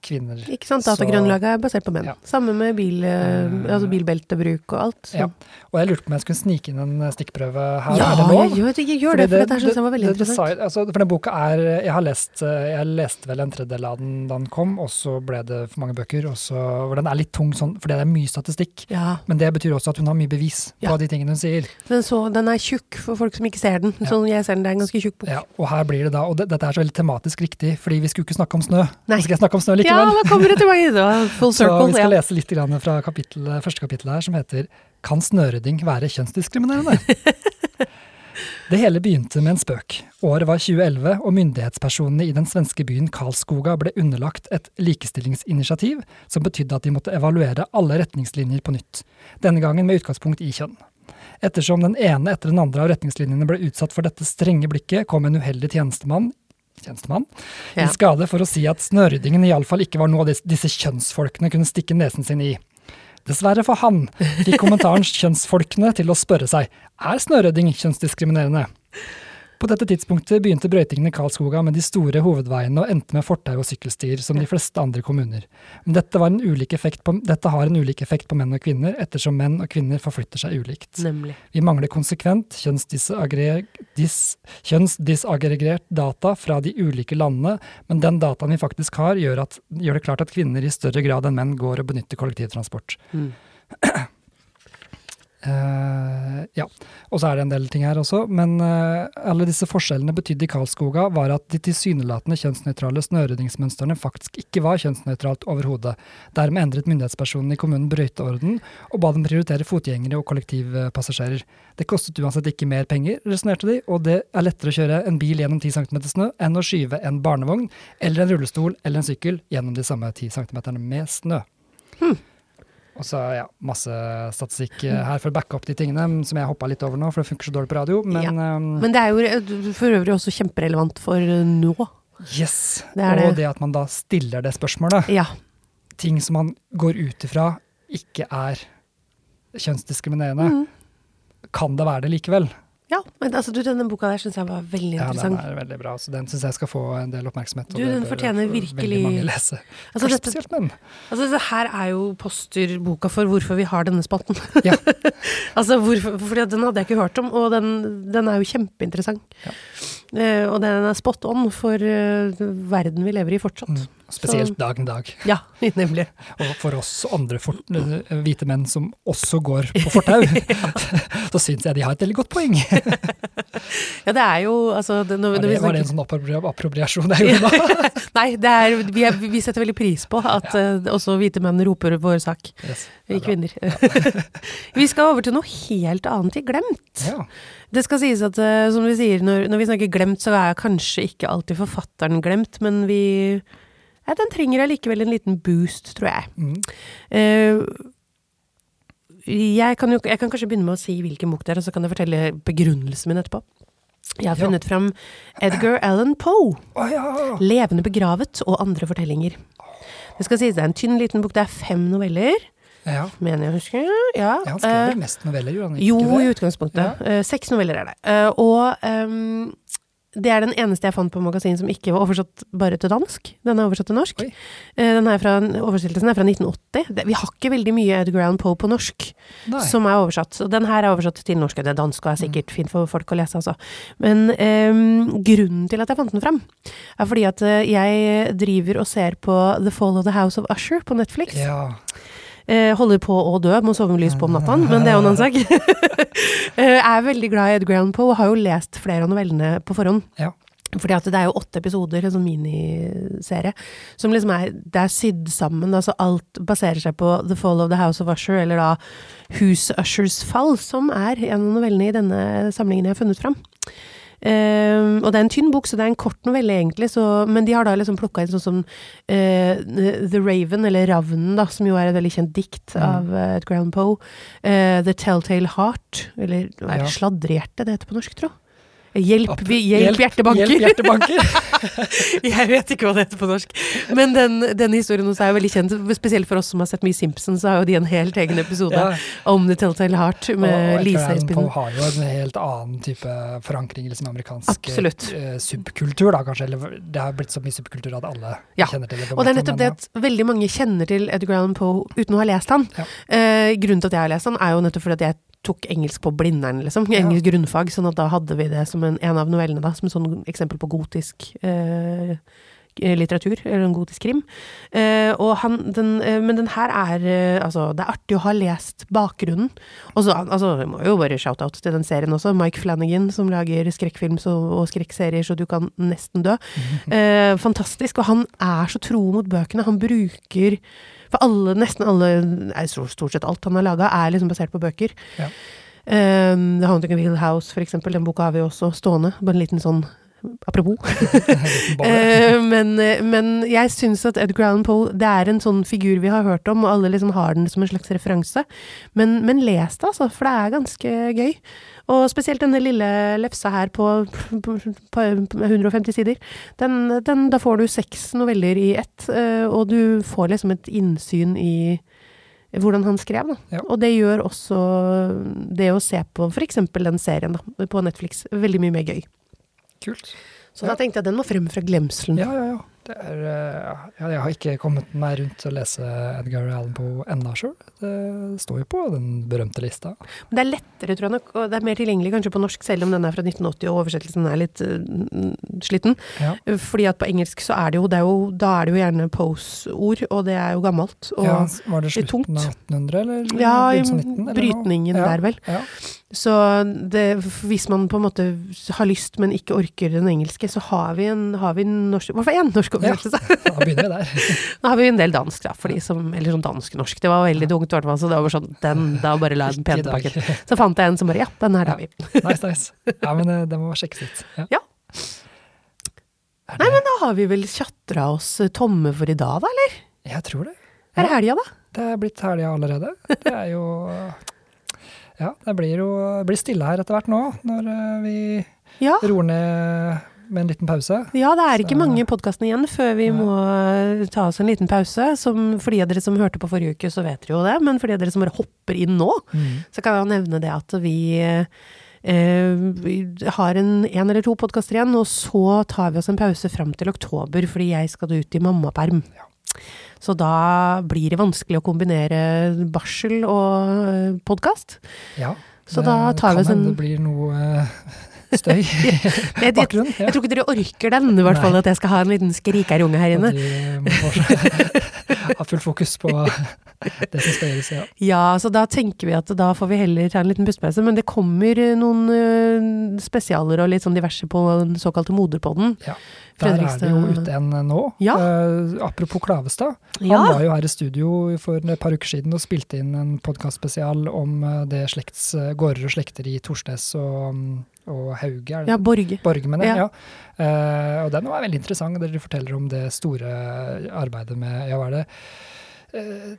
kvinner Ikke sant? Datagrunnlaget er basert på menn. Ja. Samme med bil, eh, Eh, altså bilbeltebruk og alt. Ja. Og jeg lurte på om jeg skulle snike inn en stikkprøve her. Ja, er det lov? gjør, gjør Fordi det, for dette syns jeg var veldig det interessant. altså, for den boka er Jeg har lest eh, Jeg leste vel en tredjedel av den da den kom, og så ble det for mange bøker. Og så, den er litt tung sånn, fordi det er mye statistikk. Ja, Men det betyr også at hun har mye bevis på de tingene hun sier. den, så, den er tjukk for folk som ikke ser den. Sånn jeg ser den, det er en ganske tjukk bok. Ja, og her blir det da, og det, dette er så veldig tematisk riktig, fordi vi skulle ikke snakke om snø. Nei. Så skal jeg snakke om snø Ja, likevel. da kommer det tilbake meg! Da. Full så vi skal Ja. lese litt grann fra kapittel, første kapittel her, som heter Kan snørydding være kjønnsdiskriminerende? Det hele begynte med en spøk. Året var 2011, og myndighetspersonene i den svenske byen Karlskoga ble underlagt et likestillingsinitiativ som betydde at de måtte evaluere alle retningslinjer på nytt, denne gangen med utgangspunkt i kjønn. Ettersom den ene etter den andre av retningslinjene ble utsatt for dette strenge blikket, kom en uheldig tjenestemann tjenestemann, Ja. i skade for å si at snøryddingen iallfall ikke var noe disse, kjønnsfolkene kunne stikke nesen sin i. Dessverre for han fikk kommentaren kjønnsfolkene til å spørre seg er snørydding kjønnsdiskriminerende. På dette tidspunktet begynte brøytingen i Karlskoga med de store hovedveiene og endte med fortau og sykkelstier, som de fleste andre kommuner. Men dette, var en på, dette har en ulik effekt på menn og kvinner, ettersom menn og kvinner forflytter seg ulikt. Nemlig. Vi mangler konsekvent kjønnsdisaggre- dis- kjønnsdisaggregert data fra de ulike landene, men den dataen vi faktisk har, gjør, at, gjør det klart at kvinner i større grad enn menn går og benytter kollektivtransport. Mm. Eh, ja, og så er det en del ting her også, men uh, alle disse forskjellene betydde i Karlskoga var at de tilsynelatende kjønnsnøytrale snøryddingsmønstrene faktisk ikke var kjønnsnøytralt overhodet. Dermed endret myndighetspersonen i kommunen brøyteorden og ba dem prioritere fotgjengere og kollektivpassasjerer. Det kostet uansett ikke mer penger, resonnerte de, og det er lettere å kjøre en bil gjennom 10 cm snø enn å skyve en barnevogn eller en rullestol eller en sykkel gjennom de samme 10 cm med snø. Og så ja, masse statistikk eh, her for å backe opp de tingene mm, som jeg hoppa litt over nå, for det funker så dårlig på radio. Men um, Men det er jo for øvrig også kjemperelevant for eh, nå. yes! Det og det. det at man da stiller det spørsmålet, Ja. ting som man går ut ifra ikke er kjønnsdiskriminerende, Mm. kan det være det likevel? Ja. Men altså, du, denne boka der syns jeg var veldig Ja, den er veldig bra, så den syns jeg skal få en del oppmerksomhet. Du, den fortjener veldig virkelig- mange lese. Altså, Kanskje dette, spesielt menn. altså, dette her er jo posterboka for hvorfor vi har denne spalten. Ja. altså, hvorfor, fordi den hadde jeg ikke hørt om, og den, den er jo kjempeinteressant. Ja. Uh, og den er spot on for uh, verden vi lever i fortsatt. Mm. Spesielt dagen dag. Ja, nemlig. Og for oss andre for, øh, hvite menn som også går på fortau, så syns jeg de har et veldig godt poeng. Ja, det er jo altså det, når, det, var det en sånn appropriasjon jeg gjorde nå? Nei, det er, vi, er, vi setter veldig pris på at eh, også hvite menn roper vår sak. Yes, Vi er kvinner. vi skal over til noe helt annet i glemt. Ja. Det skal sies at, uh, som vi sier, når, når vi snakker glemt, så er kanskje ikke alltid forfatteren glemt, men vi ja, Den trenger allikevel en liten boost, tror jeg. Mm. Uh, jeg, kan jo, jeg kan kanskje begynne med å si hvilken bok det er, og så kan jeg fortelle begrunnelsen min etterpå. Jeg har Ja. funnet fram Edgar Allan Poe. Oh, ja! 'Levende begravet' og andre fortellinger. Det skal sies det er en tynn, liten bok. Det er fem noveller, Ja. mener jeg å huske. Ja. Ja, han skrev eh, vel mest noveller, gjorde han ikke jo, i utgangspunktet. utgangspunktet. Uh, seks noveller er det. Uh, og ehm, det er den eneste jeg fant på magasin som ikke var oversatt bare til dansk. Den er oversatt til norsk. Oi. Eh, den er fra, oversettelsen er fra 1980. Vi har ikke veldig mye Edgar Allan Poe på norsk Nei. som er oversatt. Så den her er oversatt til norsk. Det er dansk og er sikkert fint for folk å lese, altså. Men um, grunnen til at jeg fant den fram, er fordi at eh, jeg driver og ser på The Fall of the House of Usher på Netflix. Ja. Eh, holder på å dø, må sove med lys på om natta, men det er jo en annen sak. eh, er veldig glad i Edgar Allan Poe og har jo lest flere av novellene på forhånd. Ja. Fordi at det er jo åtte episoder, en sånn miniserie, som liksom er, det er sydd sammen. Altså alt baserer seg på The Fall of the House of Usher, eller da Hus Ushers fall, som er en av novellene i denne samlingen jeg har funnet fram. Ehm, og det er en tynn bok, så det er en kort novelle, egentlig, så, men de har da liksom plukka inn sånn som uh, The Raven, eller Ravnen, da, som jo er et veldig kjent dikt Mm. av uh, Edgar Poe. Uh, The Telltale Heart, eller hva er det sladrehjerte det heter på norsk, tro? Hjelp, vi, hjelp, hjertebanker! Hjelp, hjertebanker. Jeg vet ikke hva det heter på norsk. Men den, den historien også er veldig kjent. Spesielt for oss som har sett mye Simpsons, så har jo de en helt egen episode Ja. om The Telltale Heart Og med Lisa i spinnen. har jo en helt annen type forankring i liksom amerikansk eh, subkultur, da kanskje. Eller det har blitt så mye subkultur at alle Ja. kjenner til det. Og det er nettopp det at veldig mange kjenner til Edgar Allan Poe uten å ha lest han. Ja. Uh, grunnen til at jeg har lest han, er jo nettopp fordi at jeg tok engelsk på Blindern, liksom. Engelsk grunnfag, sånn at da hadde vi det som en, en av novellene, da, som et sånn eksempel på gotisk eh, litteratur, eller en gotisk krim. Eh, han, den, eh, men den her er eh, Altså, det er artig å ha lest bakgrunnen. Og så, altså, vi må jo bare shout-out til den serien også. Mike Flanagan, som lager skrekkfilm og, og skrekkserier så du kan nesten dø. Eh, fantastisk. Og han er så tro mot bøkene. Han bruker For alle, nesten alle, jeg tror stort sett alt han har laga, er liksom basert på bøker. Ja. Um, The Haunting of Hill House, for eksempel. Den boka har vi også stående. Bare en liten sånn apropos. Eh, men, men jeg syns at Edgar Allan Poe det er en sånn figur vi har hørt om, og alle liksom har den som en slags referanse. Men, men les det, altså, for det er ganske gøy. Og spesielt denne lille lefsa her på, på, på 150 sider. Den, den, da får du seks noveller i ett, eh, og du får liksom et innsyn i hvordan han skrev. Da. Ja. Og det gjør også det å se på f.eks. den serien da, på Netflix veldig mye mer gøy. Kult. Så Ja. da tenkte jeg den må frem fra glemselen. Ja, ja, ja. Er, eh, ja. Jeg har ikke kommet meg rundt å lese Edgar Allan Poe ennå sjøl. Det står jo på den berømte lista. Men det er lettere, tror jeg nok, og det er mer tilgjengelig kanskje på norsk, selv om den er fra 1980 og oversettelsen er litt uh, sliten. Ja. Fordi at på engelsk så er det jo, det er jo da er det jo gjerne pose-ord, og det er jo gammelt. Og ja, var det litt tungt. slutten av 1800, eller? Ja, i begynnelsen av 19, eller brytningen ja. der, vel. Ja. Så det, hvis man på en måte har lyst, men ikke orker den engelske, så har vi en, har vi en norsk, Hva for en én norsk Ja, Da begynner vi der. Nå har vi en del dansk, da, for de som, eller sånn dansk-norsk. Det var veldig tungt, i hvert fall, så det var sånn, den, da bare la den pene tilbake. Så fant jeg en som bare, ja, den her tar vi. Nice, nice. Ja, men eh, det må sjekkes ut. Ja. Nei, men da har vi vel tjatra oss eh, tomme for i dag, da, eller? Jeg tror det. Er det helga, da? Det er blitt helga allerede. Det er jo Ja, det blir jo blir stille her etter hvert nå, når eh, vi Ja. roer ned med en liten pause. Ja, det er ikke Så- mange podkastene igjen før vi Ja. må eh, ta oss en liten pause. Som, for de av dere som hørte på forrige uke, så vet dere jo det. Men for de av dere som bare hopper inn nå, så kan jeg jo nevne det at vi eh, har en, en eller to podkaster igjen, og så tar vi oss en pause fram til oktober, fordi jeg skal ut i mammaperm. Ja. Så da blir det vanskelig å kombinere barsel og podkast. Ja. Så da tar vi oss en det blir noe eh, støy i bakgrunnen. Ja. jeg tror ikke dere orker den, i hvert fall Nei. at jeg skal ha en liten skrikerunge her inne. Ha fullt fokus på det som skal gjøres. Ja. Ja, så da tenker vi at da får vi heller ta en liten pustepause. Men det kommer eh, noen eh, spesialer og litt sånn diverse på den såkalte moderpodden. Der er det jo ute en nå. Ja. Uh, apropos Klavestad. Han Ja, var jo her i studio for et par uker siden og spilte inn en podkastspesial om eh, det slekts, eh, gårder og slekter i Torsnes og, mm, og Hauge. Ja Borge. Borge, mener jeg. Ja. Ja. Uh, og den var veldig interessant. Dere forteller om det store arbeidet med Ja, hva er det? Eh,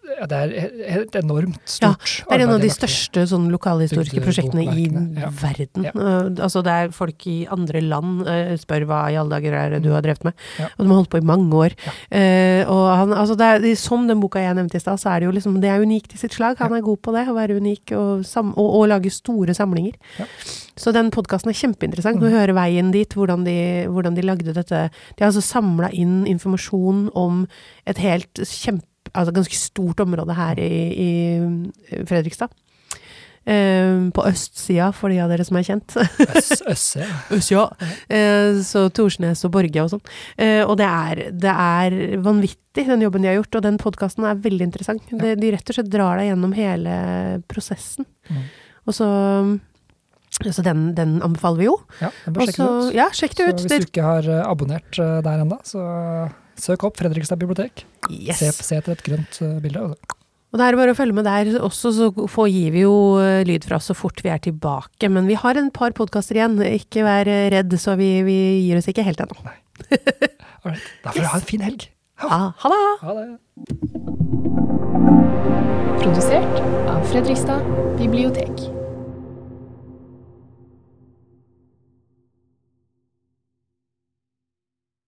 ja, det er et enormt Ja, stort Det er en av de største sånn lokalhistoriske prosjektene i ja. verden. Ja. Uh, altså det er folk i andre land uh, spør hva i alle dager er det du har drevet med. Ja. Og de har holdt på i mange år. Ja. Uh, og han, altså det er, som den boka jeg nevnte i stad, så er det jo liksom Det er unikt i sitt slag. Han er god på det, å være unik og, sam og, og lage store samlinger. Ja. Så den podkasten er kjempeinteressant. Mm. Å høre veien dit, hvordan de, hvordan de lagde dette. De har altså samla inn informasjon om et helt kjempe altså ganske stort område her i, i Fredrikstad. Uh, på østsida, for de av dere som er kjent. Øss, Øsse, ja. Uh, Eh, så Torsnes og Borge og sånn. Uh, og det er, det er vanvittig, den jobben de har gjort. Og den podkasten er veldig interessant. Ja. de rett og slett drar deg gjennom hele prosessen. Mm. Og så så den, den anbefaler vi jo. ja den bør sjekke det ut. ja, sjekk det Så ut. hvis du ikke har eh, abonnert eh, der ennå, så søk opp Fredrikstad bibliotek. yes. Se, se etter et grønt eh, bilde. altså. Og det er bare å følge med der også, så får gir vi jo eh, lyd fra oss så fort vi er tilbake. Men vi har en par podkaster igjen, ikke vær eh, redd, så vi, vi gir oss ikke helt ennå. Da får du Yes. ha en fin helg. Ha, ha det! Ha det. Produsert av Fredrikstad bibliotek.